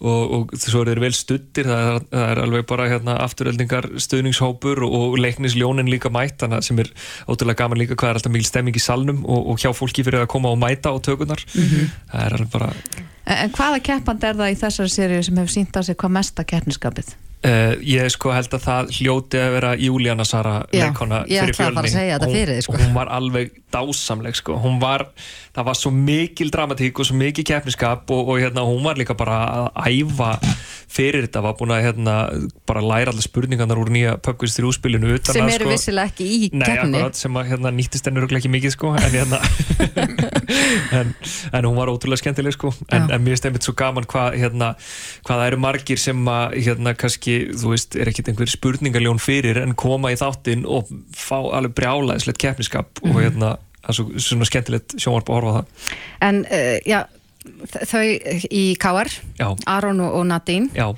og, og svo eru þeir vel stuttir, það er, það er alveg bara hérna afturöldingar stuðningshópur og, og leiknisljónin líka mætt, þannig sem er ótrúlega gaman líka hvað er alltaf mikil stemming í salnum og, og hjá fólki fyrir að koma og mæta á tökunar. Það er alveg bara En, en hvaða keppandi er það í þessari seríu sem hefur sínt að sig hvað mesta keppniskapið? Uh, ég sko held að það hljóti að vera Júlíana Sara leikona ég fyrir ætlaði að fara að fjölni segja þetta Hún- fyrir þig, sko. hún var alveg dásamleg sko. hún var, það var svo mikil dramatík og svo mikil keppniskap og, og hérna, hún var líka bara að æfa fyrir þetta var búin að hérna, bara læra allar spurningarnar úr nýja pubquiz 3 spilinu utan sem eru sko, vissilega ekki í Nei, keppni sem að hérna, nýttist örugglega ekki mikið sko, en, hérna, (laughs) en, en hún var ótrúlega skemmtileg sko. en, en mér finnst einmitt svo gaman hvað hérna, hvað það eru margir sem að hérna, kannski, þú veist, er ekkit einhver spurningaljón fyrir en koma í þáttinn og fá alveg brjálæðislegt keppniskap Mhm. og hérna, það er svo, svona skemmtilegt sjónvarp að horfa það. En uh, já, þau í KR. Aron og, Nadine Já,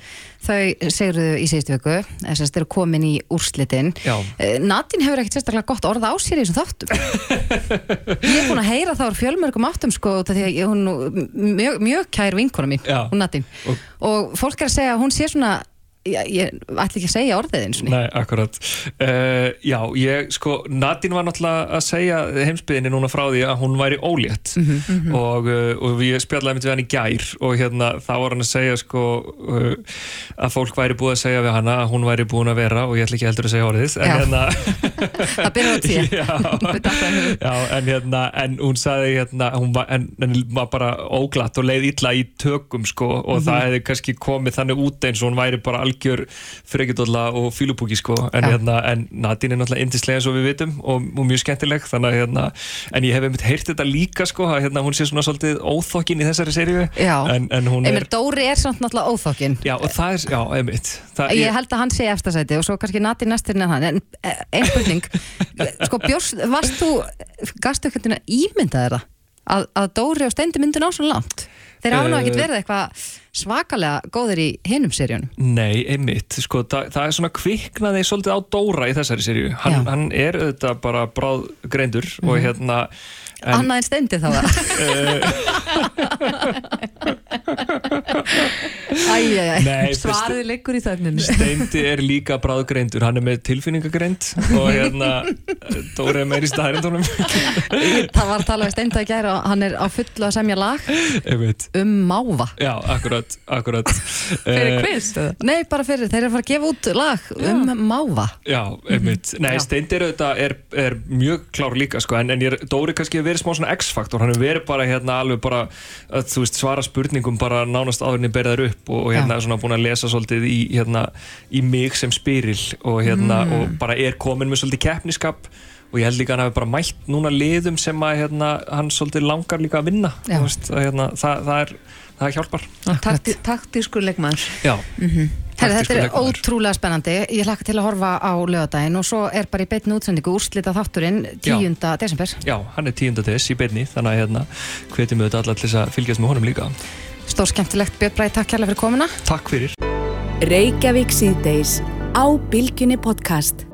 þau segruðu í síðustu viku. Þess að þeir eru komin í úrslitin. Já, Eh, Nadine hefur ekkert sérstaklega gott orð á sér í þessum þáttum. (laughs) Ég er búin að heyra úr fjölmörgum áttum sko er mjög, mjög kær vinkona mín, hún Nadine. Og- og, fólk er að segja að hún sé svona ég, ég ætla ekki að segja orðið eins og Nei, akkurat. Uh, Já, ég, sko, Nadine var náttúrulega að segja heimsbyðinni núna frá því að hún væri ólétt. Mhm, og, uh, og ég spjallaði mitt við hann í gær og hérna, þá var hann að segja sko, uh, að fólk væri búið að segja við hana að hún væri búin að vera og ég ætla ekki heldur að segja orðið en Já. hérna (laughs) það byrjar á tíu já, en hérna en hún sagði hérna, hún var, en, en var bara óglatt og leið illa í tökum sko, og það hefði kannski komið þannig út eins og hún væri bara algjör frekjadólla og fílupúki sko, en, Já. hérna, en Nadine er náttúrulega indislega eins og við vitum og, og mjög skemmtileg, þannig hérna, en ég hef einmitt heyrt þetta líka sko, að hérna, hún sé svona svolítið óþokkin í þessari seríu. En, en hún Emil er Dóri er samt náttúrulega óþokkin Já, og það er, já, einmitt. Það, ég held að hann sé eftirsæti og svo kannski Nadine næstirinn en hann. En eh, ein spurning. Sko bjórst, varst þú gastu ekkert að ímynda það? Að, að Dóri og Steindi myndu ná svona langt? Þeir hafa nú Eh, ekkert verið eitthvað svakalega góðir í hinum seríunum. Nei, einmitt, sko, það, það er svona kviknaði svolítið á Dóra í þessari seríu. Hann, hann er auðvitað bara bráð greindur og Mhm. hérna en, annað en Steindi þá Æjæjæj (laughs) Nei, Svarið liggur í þögninu Steindi er líka bráð greindur hann er með tilfinningagreind og hérna Dóra er meir í staðarindunum það var að tala við Steindi að gæra hann er á fullu að semja lag um máva. Já, akkurat, akkurat. Fyrir Eh, quiz? Nei, bara fyrir, þeir eru að fara að gefa út lag um máva. Já, einmitt. Nei, Já. Steindi er er, er mjög klár líka sko, en, en ég, Dóri kannski hefur verið smá svona X-faktor. Hann hefur verið bara hérna alveg bara að, þú veist, svara spurningum bara nánast áðurinn berðar upp og, og hérna svona búin að lesa svolítið í, hérna, í mig sem spyril og hérna Mm. og bara er komin með svolítið keppniskap og ég held líka að hann hefur bara mætt núna liðum sem að hérna, hann svolítið langar líka að vinna Já. þú veist, að, hérna, það, það, er, það hjálpar Takti, Taktískur leikmaður Já, Herri, þetta Taktískur er leikmaður. ótrúlega spennandi. Ég hlakka til að horfa á lögadaginn og svo er bara í beinni útsendingu úrslita þátturinn 10. desember. Já, hann er tíunda þess í beinni þannig að hérna hvetjum við þetta allar til þess að fylgjast með honum líka Stór skemmtilegt, Björn Bræði, takk kærlega fyrir komuna. Takk fyrir Reykjavík síðdeis á Bilginni podcast.